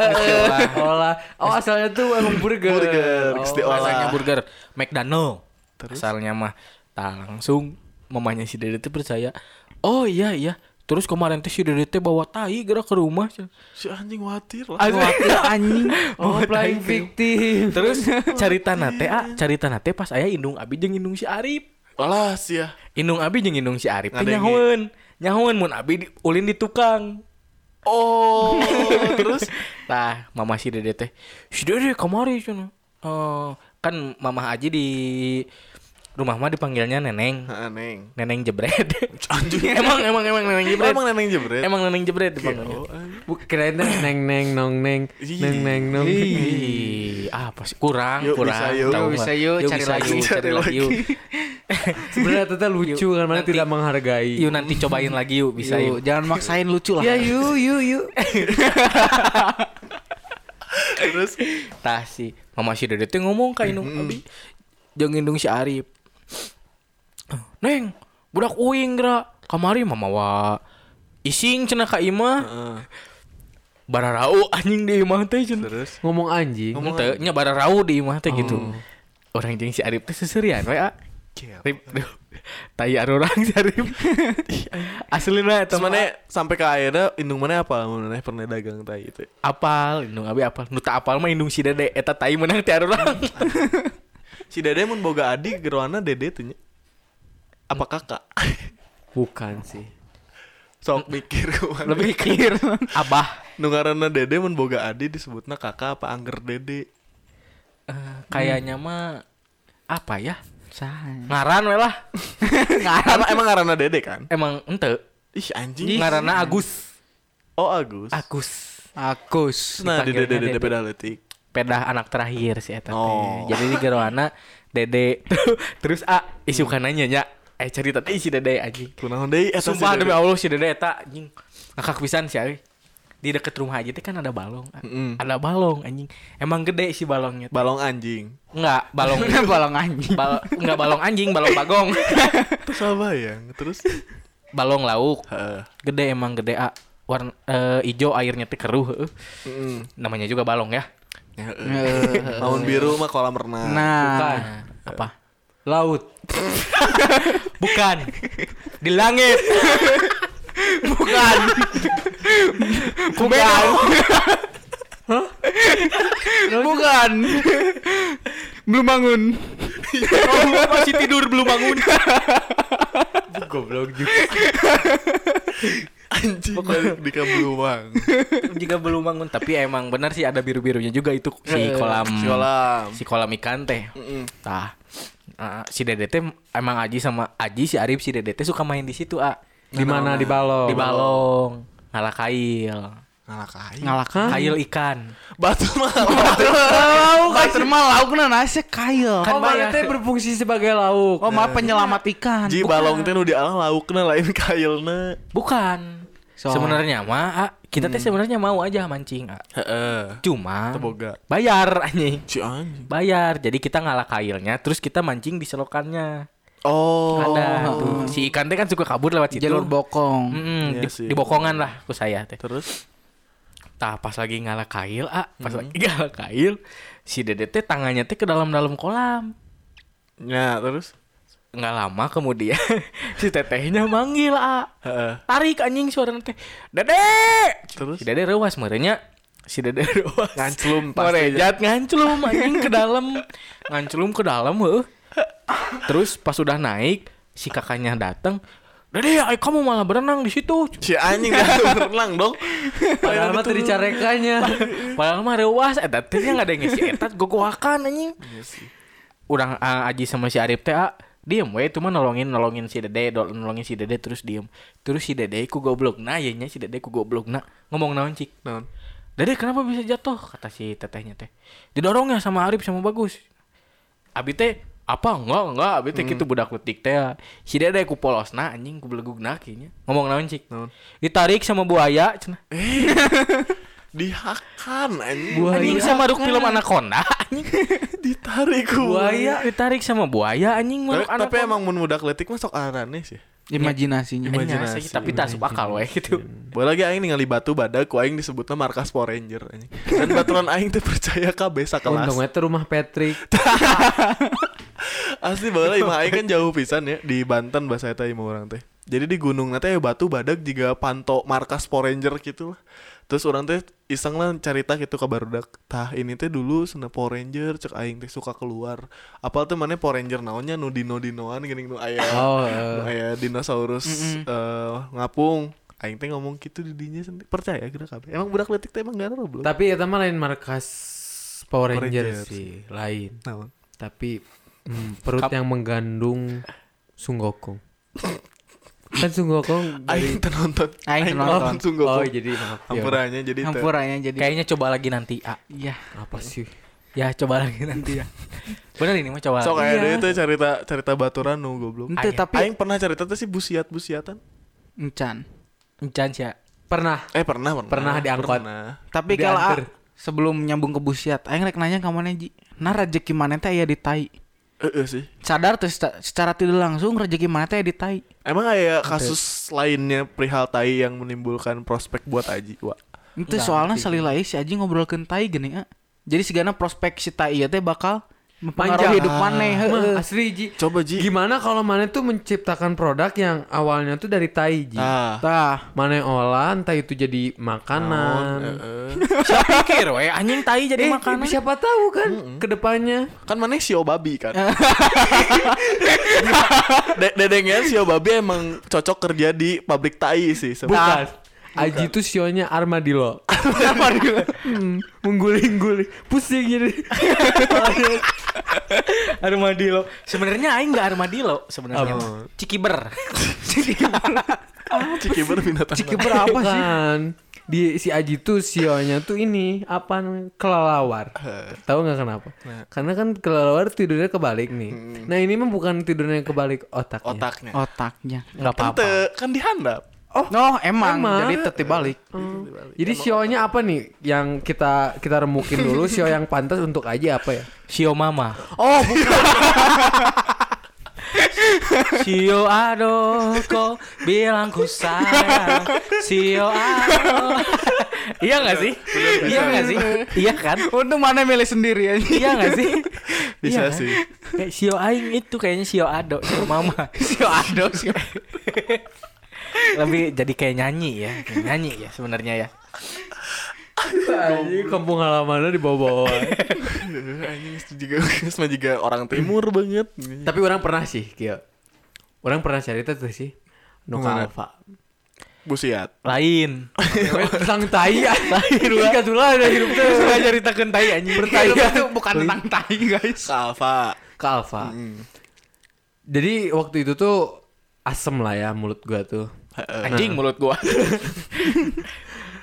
Olah. Oh asalnya tuh emang burger. Burger, Oh. diolah. rasanya burger McDonald asalnya mah tak langsung mamanya si Dede teh percaya oh iya iya terus kemarin teh si Dede teh bawa tai gerak ke rumah si anjing khawatir lah Asli. anjing. Oh, playing victim. terus carita nate ah carita nate pas aya indung abi jeung indung si Arif Alah ya indung abi jeung indung si Arif teh Ngadenge. nyahoeun nyahoeun mun abi di, ulin di tukang Oh terus Tah, mama si Dede teh. Si Dede kamari cenah. Eh, kan mama Aji di rumah mah dipanggilnya Neneng. Heeh, neng Neneng jebret. Anjing. emang emang emang Neneng jebret. emang neneng jebret Emang Neneng jebret dipanggilnya. Oh. Bu, kirain neng neng nong neng neng neng nong. Ih, apa sih kurang Yuk, kurang. bisa, yuk. Tahu Yuk, nggak? bisa, yuk, cari bisa, lagi, yuk, cari cari lagi lagi. yuk. Sebenarnya teteh lucu kan mana Nanti- tidak menghargai. Yuk nanti cobain lagi yuk bisa Yuk, yuk. jangan maksain lucu lah. Ya yuk yuk yuk. Terus Tah si mama si Dede teh ngomong ka indung abi. Jeung indung si Arif. Neng, budak uing geura. Kamari mama wa ising cenah ka imah. Heeh. Bararau anjing di imah teh cenah. Terus Ngomong anjing. Ngomong Teu nya bararau di imah teh gitu. Orang jeung si Arif teh seserian we ah. Rip, duh. Tai arurang si Arif. Aslina eta mana sampai ke akhirnya indung mana apa mana pernah dagang tai itu apal, indung abi apal. Nu teu apal mah indung si Dede eta tai menang ti arurang. si dede mun boga adik geroana dede tuh nya apa kakak Bukan sih. sok mikir ke mana Lebih mikir abah. nu ngaranna dede mun boga adik disebutna kakak apa angger dede Eh, kayaknya mah apa ya? Saha. Ngaran we lah. emang emang ngaranna dede kan Emang ente. ih anjing Ngaranna Agus. oh Agus Agus. Agus. nah dede dede Dede. letik Pedah anak terakhir si eta teh. Oh. Jadi di geroana Dede terus A isukananya nya eh cerita teh si Dede anjing. kunaon deui eta Sumpah demi Allah si Dede eta anjing. Ngakak pisan sih euy. Di deket rumah aja teh kan ada balong. Mm-mm. Ada balong anjing. Emang gede si balongnya. balong anjing Enggak, balong balong anjing. bal enggak balong anjing, balong bagong. terus apa ya terus balong lauk. Heeh. Gede emang gede A. Warna eh, ijo airnya teh keruh. Mm-mm. Namanya juga balong ya. Heeh. Lamun biru mah kolam renang Nah, Bukan. Apa? Laut. Bukan. Di langit. Bukan. Bukan. bukan. Belum bangun. Oh, masih tidur belum bangun. Goblok juga. anjing balik di kabuang Jika belum bangun, tapi emang benar sih ada biru-birunya juga itu si kolam si kolam si kolam ikan teh. Mm-mm. Tah. Ah, si Dede teh emang Aji sama Aji si Arif si Dede teh suka main di situ ah Di mana di balong? di balong ngalah kail Ngalah kain. Ngalah kail ikan Batu mah. Lauk, batur mah lauk na nasi kail. Kan oh, mana teh berfungsi sebagai lauk. Oh, maaf penyelamat ikan. Ji balong teh nu dialah laukna lain kailna. bukan So. sebenarnya mah ah, kita teh sebenarnya mau aja mancing ah. Heeh. cuma Teboga. bayar anjing Si anjing. bayar jadi kita ngalah kailnya terus kita mancing di selokannya Oh. ada tuh si ikan teh kan suka kabur lewat situ Jalur bokong. Iya di, sih. di bokongan lah ku saya teh Terus Tah pas lagi ngalah kail ah pas lagi ngalah kail si dede teh tangannya teh ke dalam dalam kolam ya terus nggak lama kemudian si tetehnya manggil ah Heeh. tarik anjing suara teh dede Terus? si dede rewas merenya si dede rewas Nganclum pasti Merejat nganclum anjing ke dalam nganclum ke dalam heuh terus pas udah naik si kakaknya datang Dede, ay, kamu malah berenang di situ. Si anjing gak berenang dong. Padahal mah teu dicarekannya. Padahal mah rewas, eta teh nggak ada yang ngisi eta gogoakan anjing. Udah ah, Aji sama si Arif teh diem we itu mah nolongin nolongin si Dede, nolongin si Dede terus diem. Terus si Dede ku goblok nah ya nya si Dede ku goblok nah ngomong naon cik. Naon? Dede kenapa bisa jatuh? Kata si tetehnya teh. Didorong ya sama Arif sama Bagus. Abi teh apa enggak enggak abi teh gitu budak letik teh si dede ku polosna anjing ku belegugna kayaknya ngomong naon cik Naon? ditarik sama buaya cenah Dihakan anjing. anjing sama duk film anaconda anjing Ditarik buaya ditarik sama buaya anjing Tapi, meluk tapi emang mun budak letik mah sok aneh sih. Imajinasinya. Imajinasi, imajinasi. tapi tak masuk akal we gitu Boleh lagi aing ningali batu badak ku aing disebutna markas Power Ranger anjing. Dan baturan aing teh percaya kabeh sakelas. Untungnya itu rumah Patrick. Asli baheula imah aing kan jauh pisan ya di Banten bahasa eta imah orang teh. Jadi di gunung teh batu badak juga panto markas Power Ranger gitu lah. Terus orang teh iseng lah carita gitu ke barudak. Tah ini teh dulu sana Power Ranger cek aing teh suka keluar. Apal teh mana Power Ranger naonnya nu dino-dinoan gini nu aya. Oh, nu aya dinosaurus eh, ngapung. Aing teh ngomong gitu di dinya sendiri. Percaya kira kabeh. Emang budak letik teh emang garang belum? Tapi eta mah lain markas Power Power Ranger Rangers. sih, lain. Naon? Tapi hmm, perut yang menggandung Sunggokong. kan Sunggokong Aing teh nonton. Aing teu nonton. sungguh. Oh, jadi. Ya, Hampurannya jadi teu. Hampuranya jadi. kayaknya coba lagi nanti ah Iya. apa sih? ya coba lagi nanti ya bener ini mah coba So kayak Iya. teh cerita cerita baturan nu goblok. Ente tapi Aing pernah cerita teh sih busiat-busiatan. encan. encan sih ya. Pernah. Eh pernah pernah. Pernah diangkot. Pernah. Tapi kalau ah, sebelum nyambung ke busiat, aing rek nanya ka mana Ji. Nah rezeki mana teh aya di tai. Heeh sih. Sadar tuh seca- secara tidak langsung rezeki mana teh aya di tai. Emang ada kasus lainnya perihal tai yang menimbulkan prospek buat Aji, Wak. Itu soalnya salilai si Aji ngobrolkeun tai gini ah. Jadi sigana prospek si tai ieu teh bakal mempengaruhi Manja. hidup maneh Mah, heueuh. asli Ji. Coba Ji. Gimana kalau mana tuh menciptakan produk yang awalnya tuh dari tai Ji? Nah, Tah, Mana olah entah itu jadi makanan. heeh. siapa pikir we anjing tai jadi Eh, makanan siapa tahu kan ke depannya. kan mana sio babi kan. De- Dedengnya sio babi emang cocok kerja di pabrik tai sih sebenarnya. Bukan. Aji tuh sionya armadillo. Hmm, mengguling-guling, pusing jadi. armadillo sebenarnya aing nggak armadillo sebenarnya Apa? cikiber Cikiber binatang. Ciki berapa sih? Kan. Di si Aji tuh sionya tuh ini apa namanya? Kelelawar. Tahu nggak kenapa? Karena kan kelelawar tidurnya kebalik nih. Nah ini mah bukan tidurnya kebalik otaknya. Otaknya. otaknya. nggak Kan apa-apa kan dihandap. Oh, no, emang. Emang. Jadi tetep balik. Oh. Jadi sionya apa nih yang kita kita remukin dulu sio yang pantas untuk Aji apa ya? Sio mama Oh, bukan. Sio ado kok bilang ku sayang Sio ado Iya gak sih? Iya gak sih? Iya kan? Untung mana milih sendiri aja. Iya gak sih? Bisa Iya kan? sih. Kayak Sio Aing itu kayaknya Sio Ado Sio Mama Sio ado sio. Lebih jadi kayak nyanyi ya kayak Nyanyi ya sebenarnya ya Aji kampung halamannya di bawah-bawah. Anjing itu juga sama juga orang timur banget. Tapi orang pernah sih, Kio. Orang pernah cerita tuh sih. Nuka? Alpha. Busiat. Lain Tentang tai ya. Lahir Jika tuh lah ada hidup tuh. Suka ceritakan tai anjing Bertanya itu bukan tentang tai guys. Alfa. Ke Alpha. Jadi waktu itu tuh asem lah ya mulut gua tuh. Anjing mulut gua.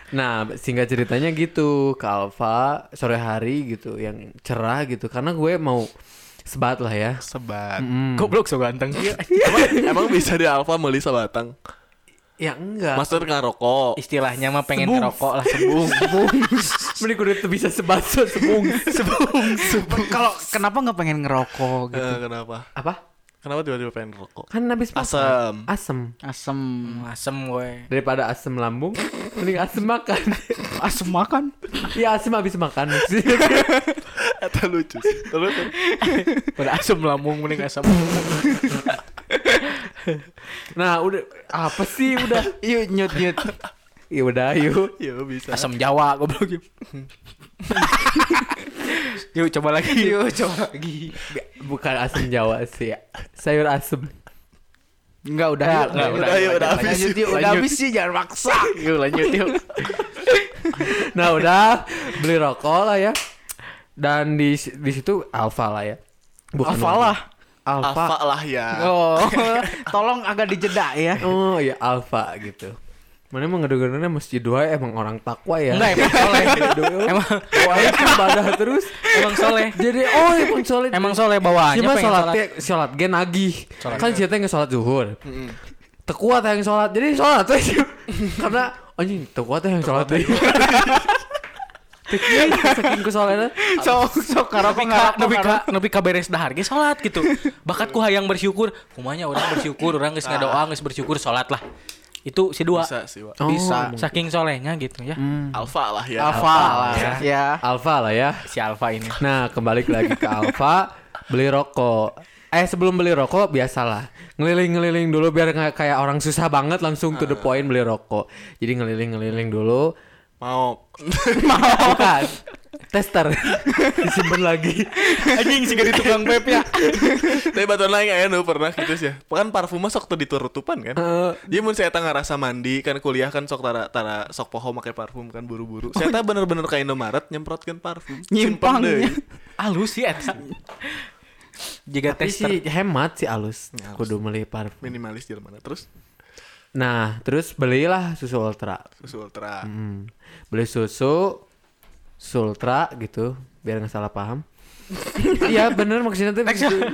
Nah, singkat ceritanya gitu, ke Alfa sore hari gitu, yang cerah gitu. Karena gue mau sebat lah ya. Sebat. Goblok so ganteng. emang, emang bisa di Alfa beli sebatang? Ya enggak. Master ngerokok. Istilahnya mah pengen ngerokok lah sebung. Mending gue tuh bisa sebat so, sebung. Kalau kenapa nggak pengen ngerokok gitu? Eh, kenapa? Apa? Kenapa tiba-tiba pengen rokok? Kan habis makan. Asam. Asem. Asem, Asem gue. Daripada asem lambung, mending asem makan. asem makan. ya asem habis makan. Eta lucu sih. Terus. Pada asem lambung mending asam. nah, udah apa sih udah? Yuk nyut nyut. Ya udah, yuk. Ya bisa. Asam Jawa goblok. Yuk coba lagi. Yuk coba lagi. Bukan asem Jawa sih. ya. Sayur asem. Enggak udah Nah, yuk. nggak, udah, yuk, udah habis, Lanjut yuk. yuk, udah Lanjut. habis sih jangan maksa. Yuk lanjut yuk. Nah, udah beli rokok lah ya. Dan di di situ alfa lah ya. Alfa lah. Alfa. Alfa lah ya. Oh, tolong agak dijeda ya. Oh, ya alfa gitu. Mana emang ngedengernya masjid dua emang orang takwa ya. Enggak emang soleh. emang Wah, itu ibadah terus. emang soleh. Jadi oh emang soleh. Emang soleh bawaannya Cuma sholat sholat. sholat gen nagih. Sholat Kan siapa yang sholat zuhur. Tekuat yang sholat. Jadi sholat tuh karena anjing tekuat yang sholat deh. Tekieu saking ku sholatnya. Sok sok karapa Nepi ka, nepi ka, nepi ka beres dahar ge salat gitu. Bakat ku hayang bersyukur, kumanya orang bersyukur, orang geus ngadoa, geus bersyukur salat lah. Itu si dua. Bisa sih, Wak. Bisa. Saking solehnya gitu ya. Alfa lah ya. Alfa lah ya. ya. Alfa lah ya. Si Alfa ini. Nah, kembali lagi ke Alfa, beli rokok. Eh, sebelum beli rokok biasalah. Ngeliling-ngeliling dulu biar nggak kayak orang susah banget langsung to the point beli rokok. Jadi ngeliling-ngeliling dulu. Mau. Bukan. Tester. Disimpan lagi. Anjing si gari tukang vape ya. Tapi batuan lain aya nu pernah gitu sih. Kan parfum mah sok tuh diturutupan kan. Eh, Dia mun saya ngerasa mandi kan kuliah kan sok tara tara sok poho make parfum kan buru-buru. Saya teh bener-bener ke Indomaret nyemprotkeun parfum. Nyimpang. Halus sih eta. Jika tapi tester sih hemat sih alus. Ya, halus. Kudu beli parfum. Minimalis di mana terus Nah, terus belilah susu ultra. susu ultra. Hmm. Beli susu Sultra gitu biar nggak salah paham. Iya bener maksudnya tuh begitu.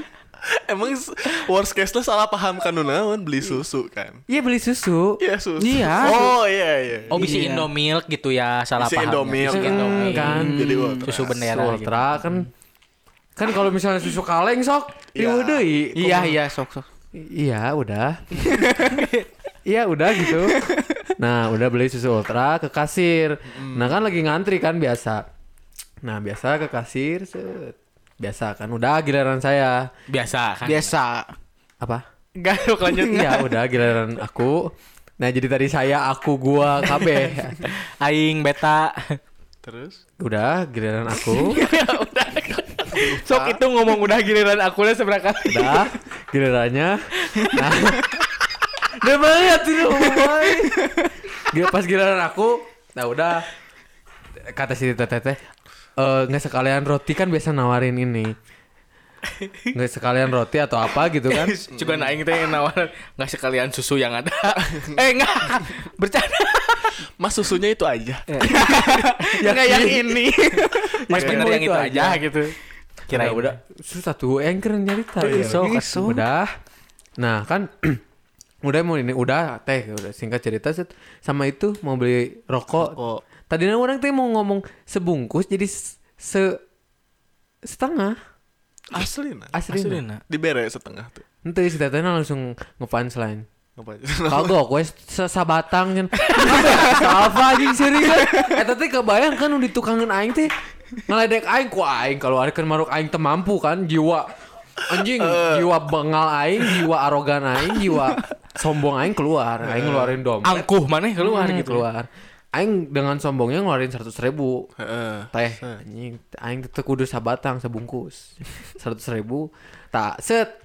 Emang s- worst case lah salah paham kan naon beli susu kan. Iya beli susu. Iya susu. Iya. Oh iya iya. Oh bisa Iya. Indomilk gitu ya salah Isi paham. Indomilk. Isi Indomilk. Kan. Jadi ultra. Susu bendera ultra kan kan kalau misalnya susu kaleng sok Iya. iya deui. Iya iya sok sok. Iya udah. Iya udah gitu. Nah udah beli susu ultra ke kasir. Nah kan lagi ngantri kan biasa. Nah biasa ke kasir set. Biasa kan udah giliran saya Biasa kan. Biasa. apa? Garuk lanjut. Iya udah giliran aku. Nah jadi tadi saya aku gua KB. Aing beta. Terus Udah giliran aku. Sok itu ngomong udah giliran aku lah seberapa kali. Udah gilirannya. Nah. Udah banget itu boy. Gila pas giliran aku. Nah udah kata si teteh teh eh nggak sekalian roti kan biasa nawarin ini nggak sekalian roti atau apa gitu kan Juga naing teh nawaran nggak sekalian susu yang ada. eh enggak. Bercanda. Mas susunya itu aja. ya enggak yang ini. Mas Ya, bener yang itu itu aja. aja gitu. Kira udah susah tuh anchor nyarita Iya, ya. sok, sok. Udah. Nah, kan udah mau ini udah teh udah singkat cerita set sama itu mau beli rokok. Rokok. Tadinya orang teh mau ngomong sebungkus jadi se setengah Asli nah. asli. Asli nah. na. Dibere setengah tuh. Ente si tetehna langsung. Apa aja. Kagok sa- sabatang kan. Apa anjing serius? Eta teh kebayang kan di tukangan aing teh ngeledek aing ku aing kalau ada kan maruk aing teu mampu kan jiwa anjing jiwa bengal aing, jiwa arogan aing, jiwa sombong aing keluar. Aing ngeluarin dompet. Angkuh mana keluar Hmm, gitu. keluar. Aing dengan sombongnya ngeluarin seratus ribu Heeh. teh anjing aing teh kudu sabatang sebungkus seratus ribu tak set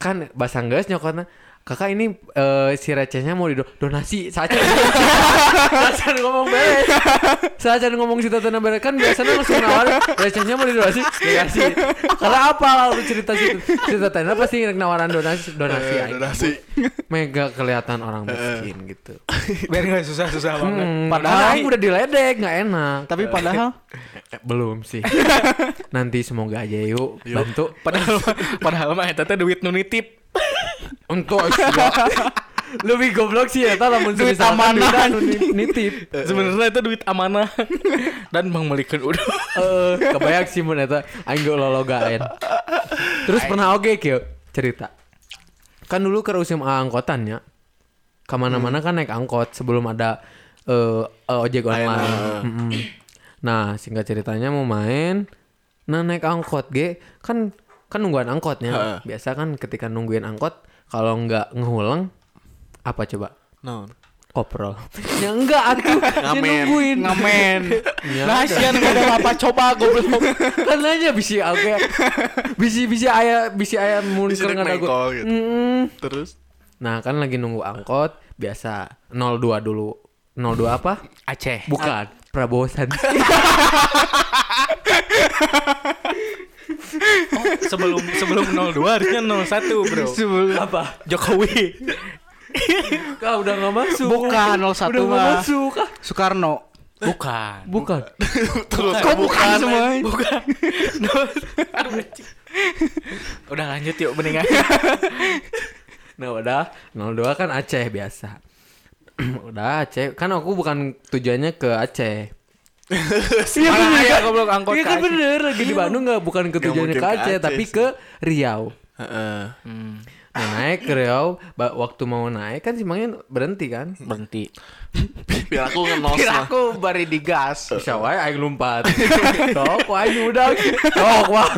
kan bahasa Inggris nyokotna kakak ini eh, si recehnya mau dido donasi saja saja ngomong beres. Saja ngomong si tata beres kan biasanya langsung nawarin recehnya mau didonasi? Dikasih. Karena apa lalu cerita si tata pasti nawaran donasi? Donasi Eh, aing. donasi. mega kelihatan orang miskin gitu. Biar nggak susah-susah banget. Hmm, Padahal- padahal aing udah diledek nggak enak. Tapi padahal Eh, belum sih nanti semoga aja yuk bantu Padahal padahal mah eta teh duit nu nitip. untuk lebih goblok sih ya lamun Duit misalkan amanah. nitip Sebenarnya itu duit amanah dan mengemalikan udah. Eh, kebayang sih mun eta aing lologaen. Terus pernah oke kieu cerita. Kan dulu ke usim angkotannya. Ke mana-mana kan naik angkot sebelum ada eh, ojek online. Nah, singkat ceritanya mau main, nah naik angkot ge kan kan nungguan angkotnya. Heeh. Biasa kan ketika nungguin angkot kalau nggak ngehulang apa coba? Non. Koprol. ya enggak atuh. Dia Ngamen. nungguin. ngamen. Ya Nah, udah. sian ngomong apa coba goblok. kan aja bisi oke bisi bisi ayah bisi ayah mun keur ngadagu- meko gitu. Terus nah kan lagi nunggu angkot biasa 02 dulu 02 apa Aceh. bukan Prabowo Sandi Oh, sebelum sebelum 02 harusnya 01, Bro. sebelum apa Jokowi. kau udah nggak masuk Bukan 01 udah nggak mah. masuk Soekarno. Bukan. bukan terus Kok bukan semua? Bukan. Aduh, anjing. Udah lanjut yuk mendingan. nah udah 02 kan Aceh biasa udah Aceh kan aku bukan tujuannya ke Aceh Iya bener ya goblok angkot Iya kan bener lagi di Bandung nggak bukan ke tujuannya ke Aceh, tapi ke Riau. Heeh. Hmm, Nah, naik ke Riau, waktu mau naik kan simangnya berhenti kan? berhenti. Biar aku ngenos mah. aku bari digas. Bisa wae aing lompat. Sok wae udah. Sok wah.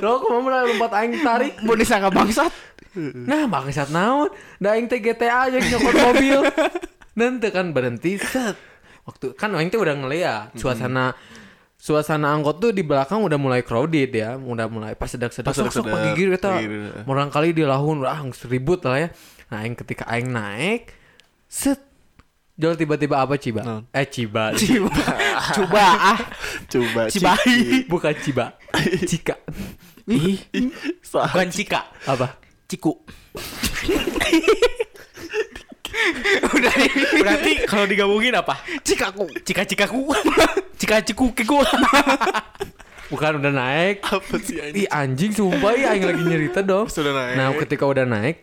Sok mau lompat aing tarik. Mau disangka bangsat. Nah, bangsat naon? Da aing teh GTA aja nyokot mobil. Nanti kan berhenti set. Waktu kan aing teh udah ngeliat suasana suasana angkot tuh di belakang udah mulai crowded ya, udah mulai pas sedak-sedak Pas sok sok sedak-sedak, pagi gitu pagi-gigi. Orang kali di lahun ah seribut lah ya. Nah, aing ketika aing naik set Jol tiba-tiba apa Ciba? Naon? Eh Ciba. Coba ah. Coba Cibai. Bukan Ciba. Cika. Ih, bukan Cika, Apa? Ciku. Udah berarti kalau digabungin apa? Cikaku. Cika cikaku. Cika ciku kiku. Bukan udah naik. Apa sih Ih anjing? anjing sumpah ya aing lagi nyerita dong. Sudah naik. Nah, ketika udah naik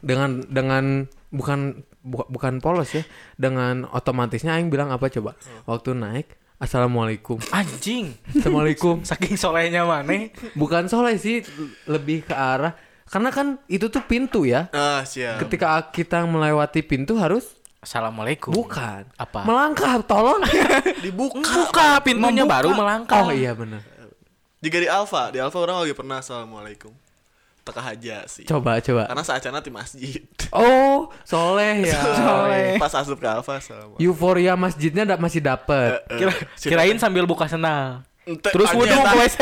dengan dengan bukan bu- bukan polos ya, dengan otomatisnya aing bilang apa coba? Waktu naik, Assalamualaikum. Anjing. Assalamualaikum. Saking solehnya mana? Bukan soleh sih, lebih ke arah karena kan itu tuh pintu ya. Ah, siap. Ketika kita melewati pintu harus Assalamualaikum. bukan Apa? melangkah tolong. Dibuka. Buka pintunya Membuka. baru melangkah. oh iya benar. Jika di Alfa, di Alfa orang lagi pernah assalamualaikum. Teka aja sih. Coba coba. Karena saacana di masjid. Oh, soleh ya. Soleh. Pas asup ke Alfa assalamualaikum. Euforia masjidnya da- masih dapet. Eh, Kira, si kirain sambil buka sendal. Ente- Terus wudhu ke WC.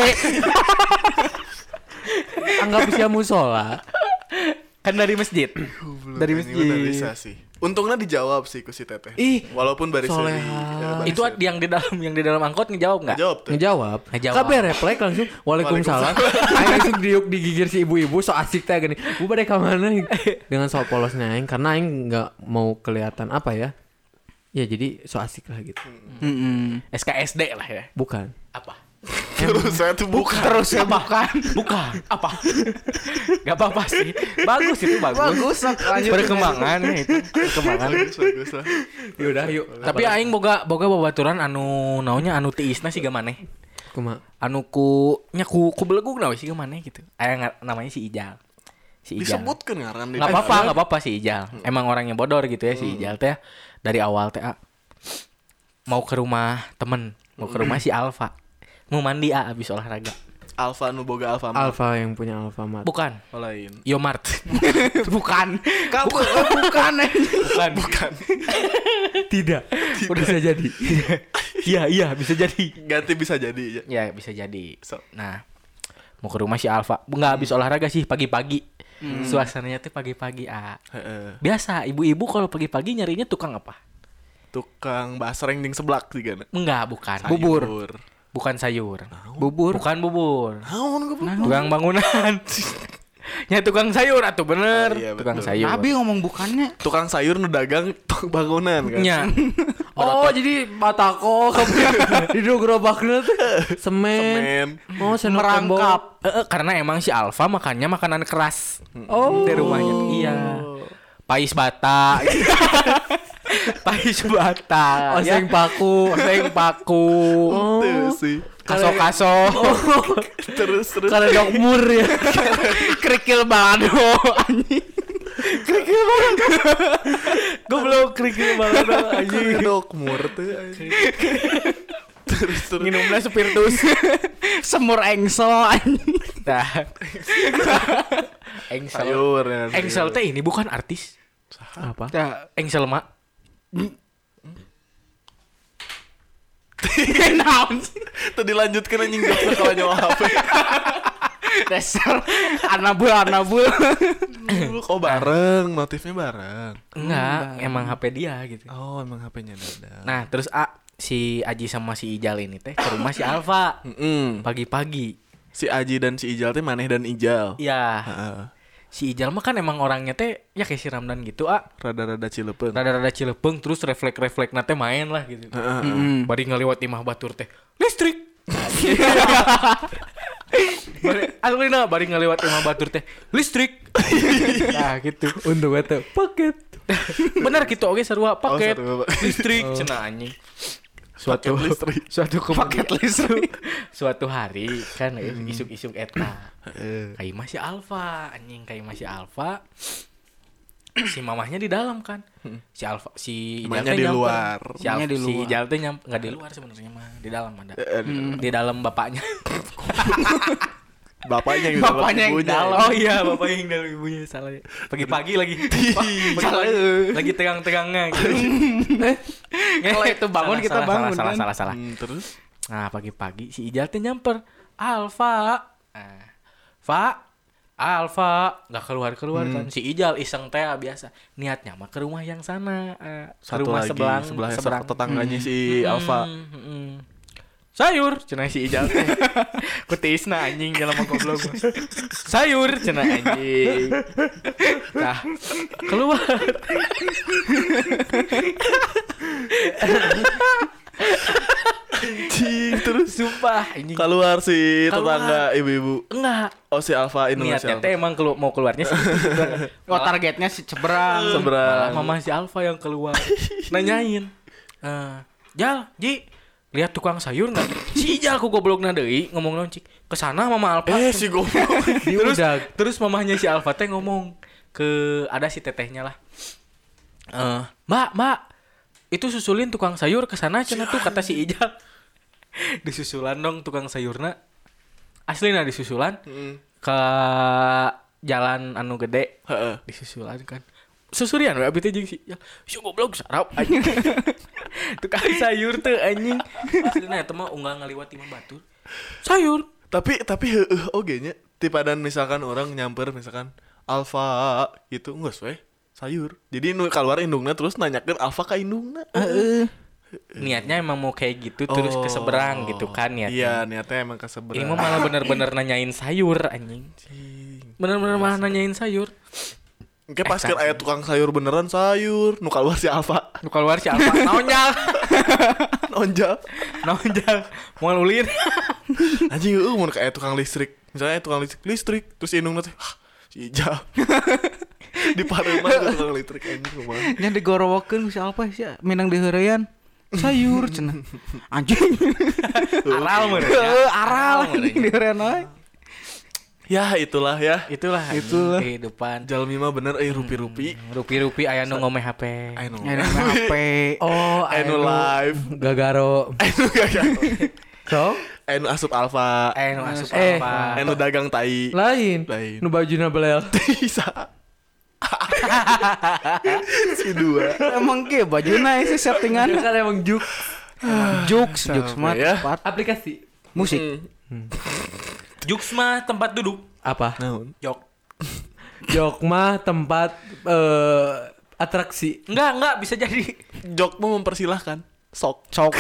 Anggap usia musola. Kan dari masjid. Goblok, Dari masjid. bisa sih. Untungnya dijawab sih ku si teteh. Ih, walaupun baris soleha. seri, ya, Itu yang di dalam yang di dalam angkot ngejawab nggak? jawab tuh. Ngejawab. Ngejawab. Kabeh langsung. Waalaikumsalam. Aing langsung diuk digigir si ibu-ibu so asik teh gini. Bu pada ke mana? Dengan so polosnya aing karena aing nggak mau kelihatan apa ya. Ya jadi so asik lah gitu. Mm-mm. SKSD lah ya. Bukan. Apa? Terus saya tuh bukan. Terus ya bukan. Bukan. Apa? Gak apa-apa sih. Bagus itu bagus. Bagus lanjut. Perkembangan ya itu. Perkembangan. bagus, bagus lah. Yaudah yuk. Tapi aing boga boga babaturan anu naunya anu tiisna sih maneh. Kuma. Anu ku nya ku ku belegug nawe sih maneh gitu. Aya nga- namanya si Ijal. Si Ijal. Disebutkan ngaran di apa-apa, nggak apa-apa si Ijal. Emang orangnya bodor gitu ya si Ijal teh dari awal teh ah, mau ke rumah temen, mau ke rumah si Alfa. Mau mandi ah abis olahraga. Alfa nu boga Alfa. Alfa yang punya Alfamart. Bukan. Oh, lain. Yomart. bukan. Kamu bukan. Bukan. Bukan. Tidak. Udah bisa jadi. Iya, iya bisa jadi. Ganti bisa jadi ya. Ya bisa jadi. So. Nah, mau ke rumah si Alfa nggak habis olahraga sih pagi-pagi suasananya tuh pagi-pagi ah Heeh. biasa ibu-ibu kalau pagi-pagi nyarinya tukang apa Tukang basreng ding seblak sih kan. enggak bukan Bubur. Bukan sayur Bubur. bukan bubur Naon goblok? tukang bangunan ya tukang sayur atau bener Oh, iya, tukang betul. sayur Nabi ngomong bukannya. Tukang sayur nu dagang tukang bangunan kan. Nya. Oh, jadi batako di gerobaknya tuh semen. Semen. Oh, Merangkap. Eh, eh, karena emang si Alfa makannya makanan keras Oh. di rumahnya iya pais bata pais bata Oseng paku. oseng paku Oh. Sih. kaso kaso Terus terus. Karena dokmur ya. kerikil balado anjing kerikil balado goblok kerikil balado anjing Dok mur tuh. anjing. Terus terus. minumnya spiritus Semur engsel anjing. nah engsel Sayur ya. engsel teh ini bukan artis Apa? Ya, engsel mak naon sih? Tuh dilanjutkan anjing jokesnya kalau nyawa HP. Dasar anabul anabul. Oh bareng, notifnya bareng. enggak emang HP dia gitu Oh emang HP-nya ada. nah terus A si Aji sama si Ijal ini teh ke rumah si Alfa pagi-pagi Si Aji dan si Ijal teh maneh dan Ijal. ya Heeh. Si Ijal mah kan emang orangnya teh ya kayak si Ramdan gitu ah Rada-rada cilepeun. rada-rada cilepeng terus refleks-refleks nate main lah gitu. Hmm. bari ngeliwat imah batur teh listrik bari aslina bari ngeliwat imah batur teh listrik nah gitu Untuk itu paket. bener gitu oke sarua paket sarua, Pak. listrik cenah anjing suatu Paket listrik. suatu paket listrik. Suatu hari kan isuk-isuk eta. Kayak masih alfa anjing kayak masih alfa. Si mamahnya di dalam kan. Si alfa si Mamahnya teh di nyamper. luar. si, Alfa, di si luar. Ijal teh nyam nggak di luar sebenarnya mah. Di dalam ada. Eh, di dalam bapaknya Bapaknya gitu. Bapaknya yang ibunya. dalam. oh iya bapaknya yang dalam ibunya salah ya. pagi-pagi lagi pagi-pagi lagi tegang-tegangnya gitu. Kalau itu bangun, Salah, kita salah, bangun, salah, kan? salah, salah, salah. Hmm, terus Nah pagi-pagi si Ijal teh nyamper Alfa nah, Fa Alfa nggak keluar keluar Hmm. kan si Ijal iseng teh biasa niatnya mah ke rumah yang sana eh, ke satu rumah lagi sebelah sebelah seberang tetangganya si Alfa. Hmm, hmm, hmm. Sayur. Cenah si Ijal teh. Kutisna anjing jalan mah goblok sayur cenah anjing. Nah keluar. Anjing, terus sumpah anjing. Keluar si tetangga ibu-ibu. enggak. Oh si Alfa ini niatnya teh emang kelu mau keluarnya sih. Oh targetnya si cebrang. Seberang. mama si Alfa yang keluar. Nanyain. Eh Jal Ji lihat tukang sayur nggak? Si Ijal ku goblok deui ngomong loncik ke sana mama Alfa. Eh si goblok. terus terus mamahnya si Alfa teh ngomong ke ada si tetehnya lah. Eh mbak mbak itu susulin tukang sayur ke sana cenah tuh kata si Ijal. Disusulan dong tukang sayurna. Asli nah disusulan. Hmm. ke jalan anu gede. Heeh. disusulan kan susurian we abdi teh jeung si ya si goblok sarap anjing. Tukang sayur tuh anjing. Aslinya eta mah unggal ngaliwat imah batur sayur. Tapi tapi heueuh oge nya tipadan misalkan orang nyamper misalkan Alfa gitu geus we sayur. Jadi nu keluar indungna terus nanyakeun Alfa ka indungna. niatnya emang mau kayak gitu terus ke seberang gitu kan Iya, niatnya niatnya emang ke seberang. ini mah malah bener-bener nanyain sayur anjing. Bener-bener malah nanyain sayur Oke pas kan aya tukang sayur beneran sayur, nu keluar si Alfa nu keluar si Alfa naonjal nonjak. naonjal mau ulin Anjing mun kayak tukang listrik. Misalnya tukang listrik, listrik terus indungna teh "Hah, si Ijal. di Pareman tuh tukang listrik anjing kumaha. Nya digorowokeun si Alfa sih minang diheureyan. Sayur cenah. Anjing. aral meureun aral anjing diheureyan we. Ya itulah ya. itulah Itulah. kehidupan Jalmi mah bener euy rupi-rupi. rupi-rupi aya nu ngomeh HP Ayo nu. Nyari HP. Oh, Ayo nu live. Gagaro. Ayo nu gagal. So, Ayo nu asup Alfa. eh nu asup Eh. nu dagang tai. lain. Lain. Nu bajuna belel. Bisa. si dua. Emang ke bajuna sih settingan. kan emang juk Jux, Jux mah ya. aplikasi. Musik. Hmm. Juks mah tempat duduk. Apa? Naon? Jok. Jok mah tempat eh, atraksi. Enggak, enggak bisa jadi. Jok mau mempersilahkan. Sok. Sok.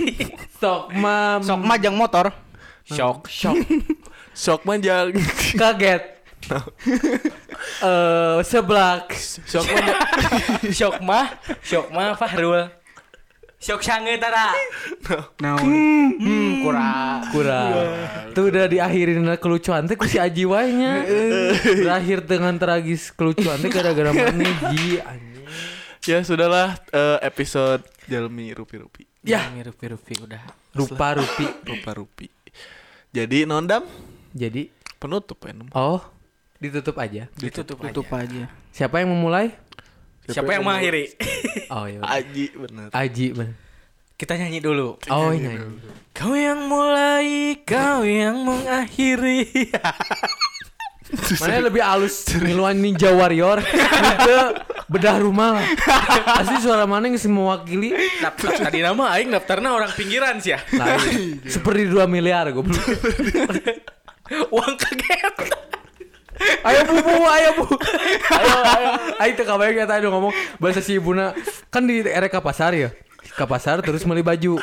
Sok mah Sok majang motor. Shock. shock Sok manjang. kaget. Eh seblak. Sok manjang. Shock mah, shock mah Fahrul. Shock sange tara. Nah, hmm, kurang. kurang. Tuh udah diakhirin kelucuan teh ku si Aji wae nya. Berakhir dengan tragis kelucuan teh gara-gara mana Ji anjing. ya sudahlah eh, episode Jalmi Rupi-Rupi. Ya. rupi-rupi udah. Rupa rupi. Rupa-rupi. Jadi nondam Jadi penutup ya. Oh ditutup aja. Ditutup, Tutup aja. aja. Siapa yang memulai? Siapa yang mengakhiri? Oh iya. Aji bener. Aji bener. Kita nyanyi dulu. Oh iya. iya. Kau yang mulai, kau yang mengakhiri. Mana lebih halus ngiluan Ninja Warrior itu bedah rumah lah. Asli suara mana yang mewakili Daftar tadi nama aing daftarnya orang pinggiran sih ya. lain. Seperti 2 miliar goblok. Uang kaget. Ayo bu bu, ayo bu. Ayo ayo. Ayo kabayang kita aduh ngomong bahasa si ibuna kan di area pasar ya. Ka pasar terus beli baju.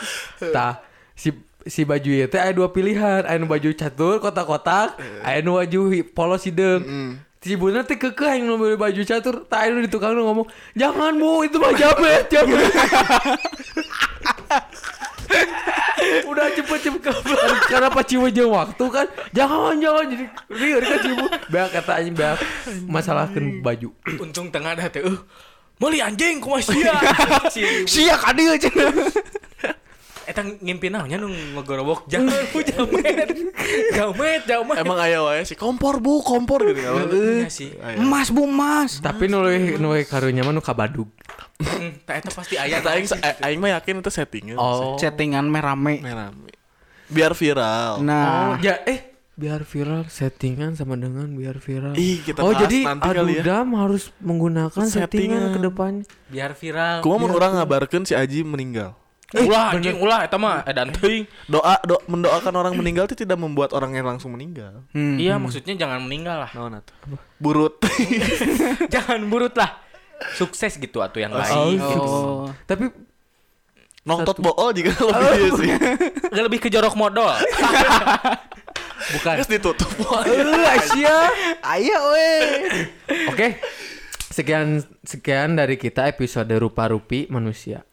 Tah si si baju ya teh ada dua pilihan, nu baju catur kotak-kotak, nu baju polos hideung. Si ibuna teh kekeh yang beli baju catur, tah aya nu di tukang ngomong, "Jangan Bu, itu mah jabet, jabet." udah cepet cepet karena pas jeung waktu kan jangan jangan jadi rieur kan cibu beak kata anjing beak masalahkeun baju Untung tengah ada teh. Uh, Meli anjing kumaha sia. Si- Sia ka dieu cenah. Eta ngimpi naonnya nu ngegorobok jangan bu jamet. Jamet, jamet. Emang ayah wae sih kompor bu kompor gitu kalau. Iya sih. Emas Bu, emas. tapi nulih nulih karunya mah nu kabadug Hmm, tak eta pasti aya. Kata aing a- aing mah yakin itu settingan. oh Chattingan merame. Merame. Biar viral. oh Nah, ya eh biar viral settingan sama dengan biar viral Ih, kita oh jadi nanti ya. Adudam harus menggunakan settingan, Settingan. ke depan Biar viral. Kumaha mun orang ngabarkeun si Aji meninggal. Ulah anjing ulah eta mah edan teuing. Doa do, mendoakan orang meninggal itu tidak membuat orang yang langsung meninggal. hmm. Iya, maksudnya jangan meninggal lah. Naon atuh? Burut. jangan burut lah. Sukses gitu atuh yang baik. gitu. Oh. tapi Nongtot bool juga lebih dia sih. Nggak lebih ke jorok modal. bukan Terus ditutup. Eh, Asia we. Oke. Sekian sekian dari kita episode rupa-rupi manusia.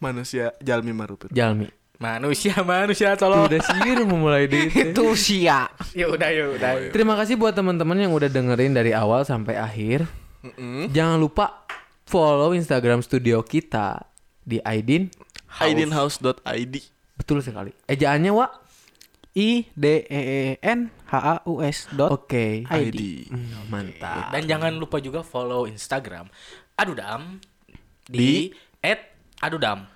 Manusia jalmi maruput. Jalmi. manusia, manusia tolong. udah sih udah memulai di Itu sia. Ya udah, ya udah. Terima kasih buat teman-teman yang udah dengerin dari awal sampai akhir. Jangan lupa follow Instagram studio kita di Aidin. Aidinhouse.id. Betul sekali. Ejaannya Wak. I D E E N H A U S dot Oke. ID. Hmm, mantap. Dan jangan lupa juga follow Instagram Adudam di @adudam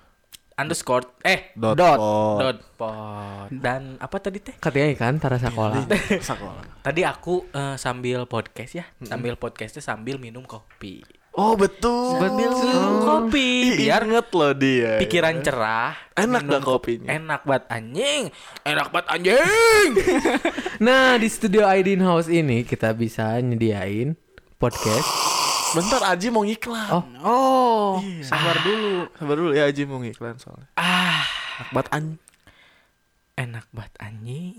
underscore eh Dot. Dot. pod. dot pod dan apa tadi teh? Katanya kan Tara sekolah. Sakola. Tadi aku eh, sambil podcast ya, sambil podcastnya sambil minum kopi. Oh betul. Sambil minum kopi biar inget loh dia. pikiran cerah. Enak dah kopinya. Enak banget anjing. Enak banget anjing. Nah, di studio Aidin House ini kita bisa nyediain podcast. Bentar Aji mau ngiklan. Oh. Oh, sabar dulu. Sabar dulu ya Aji mau ngiklan soalnya. ah, Enak banget an. enak banget anjing.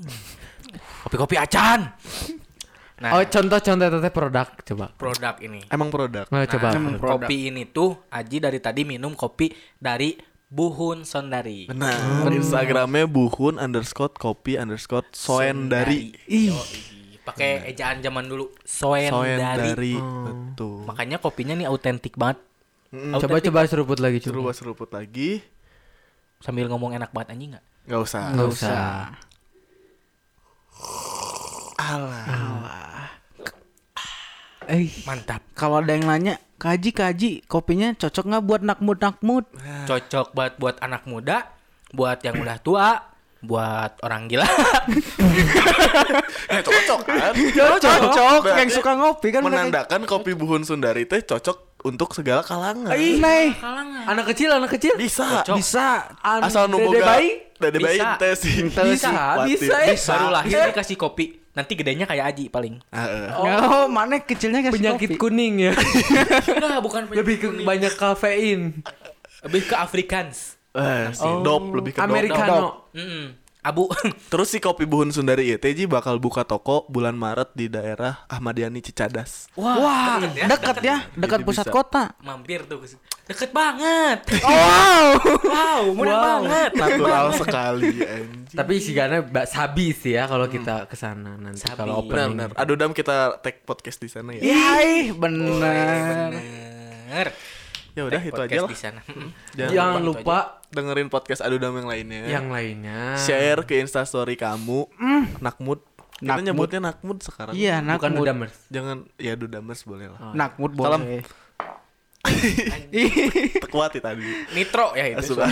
Kopi-kopi acan. Nah, Oh, contoh-contoh teteh produk coba. produk ini. Emang produk. Nah, coba. Nah, produk. kopi ini tuh Aji dari tadi minum kopi dari Buhun Sondari. Benar. Instagramnya buhun underscore kopi underscore soendari. Ih, pakai ejaan zaman dulu. Soendari. Soendari. Oh. Betul. Makanya kopinya nih autentik banget. Autentik Coba-coba seruput lagi coba. Coba seruput lagi. sambil ngomong enak banget anjing nggak? Nggak usah. Nggak usah. Alah. Eh, Mantap. Kalau ada yang nanya, kaji kaji kopinya cocok nggak buat nakmut nakmut? Cocok banget buat anak muda, buat yang udah tua, buat orang gila. Eh, cocok kan? Cocok. Berarti Yang suka ngopi kan mereka- menandakan kopi buhun Sundari teh cocok untuk segala kalangan. Nih, anak kecil, anak kecil. Bisa. Cocok. bisa. Asal nu Dede boga bayi. Dari bayi Bisa. tes sih. Bisa, Khawatir. bisa, eh. Baru lahir dikasih kopi. Nanti gedenya kayak Aji paling. Ah, eh. Oh, mana kecilnya kasih Penyakit kopi. kuning ya. Enggak, bukan Lebih ke banyak kafein. lebih ke Afrikaans. Eh, si dop lebih ke dop. Americano. Mm-mm. Abu. Terus si Kopi Buhun Sundari ieu teh Ji bakal buka toko bulan Maret di daerah Ahmadiyani Cicadas. Wah, dekat ya, dekat Jadi pusat bisa. kota. Mampir tuh. Deket banget. Oh, wow. wow, murah Wow. banget. Natural sekali anjing. Tapi sih karena Mbak Sabi sih ya kalau kita ke sana nanti Sabi. kalau Benar, opening. benar. Aduh dam kita take podcast di sana ya. Ih, bener. Bener. Ya udah itu aja lah. di sana. Jangan lupa Dengerin podcast Aduh dam yang lainnya. yang lainnya. share ke instastory kamu. Nakmud. Kita Nakmud. nyebutnya Nakmud sekarang. Iya, Bukan nakmud. Udamers. Jangan ya Dudamers boleh lah. Nakmud Salam. boleh. Kuat ya tadi. Nitro ya itu. Sudah.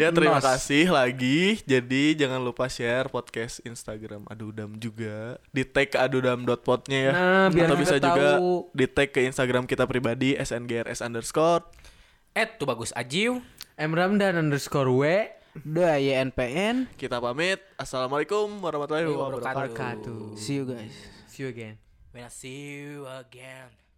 ya terima Nos. kasih lagi. Jadi jangan lupa share podcast Instagram Adudam juga. Di tag ke adudam.podnya ya. Nah, biar Atau bisa juga tahu. di tag ke Instagram kita pribadi sngrs underscore. Eh tuh bagus Ajiu. M Ramdan underscore W. Udah YNPN. Kita pamit. Assalamualaikum warahmatullahi wabarakatuh. Wabarakatuh. See you guys. See you again. When I see you again.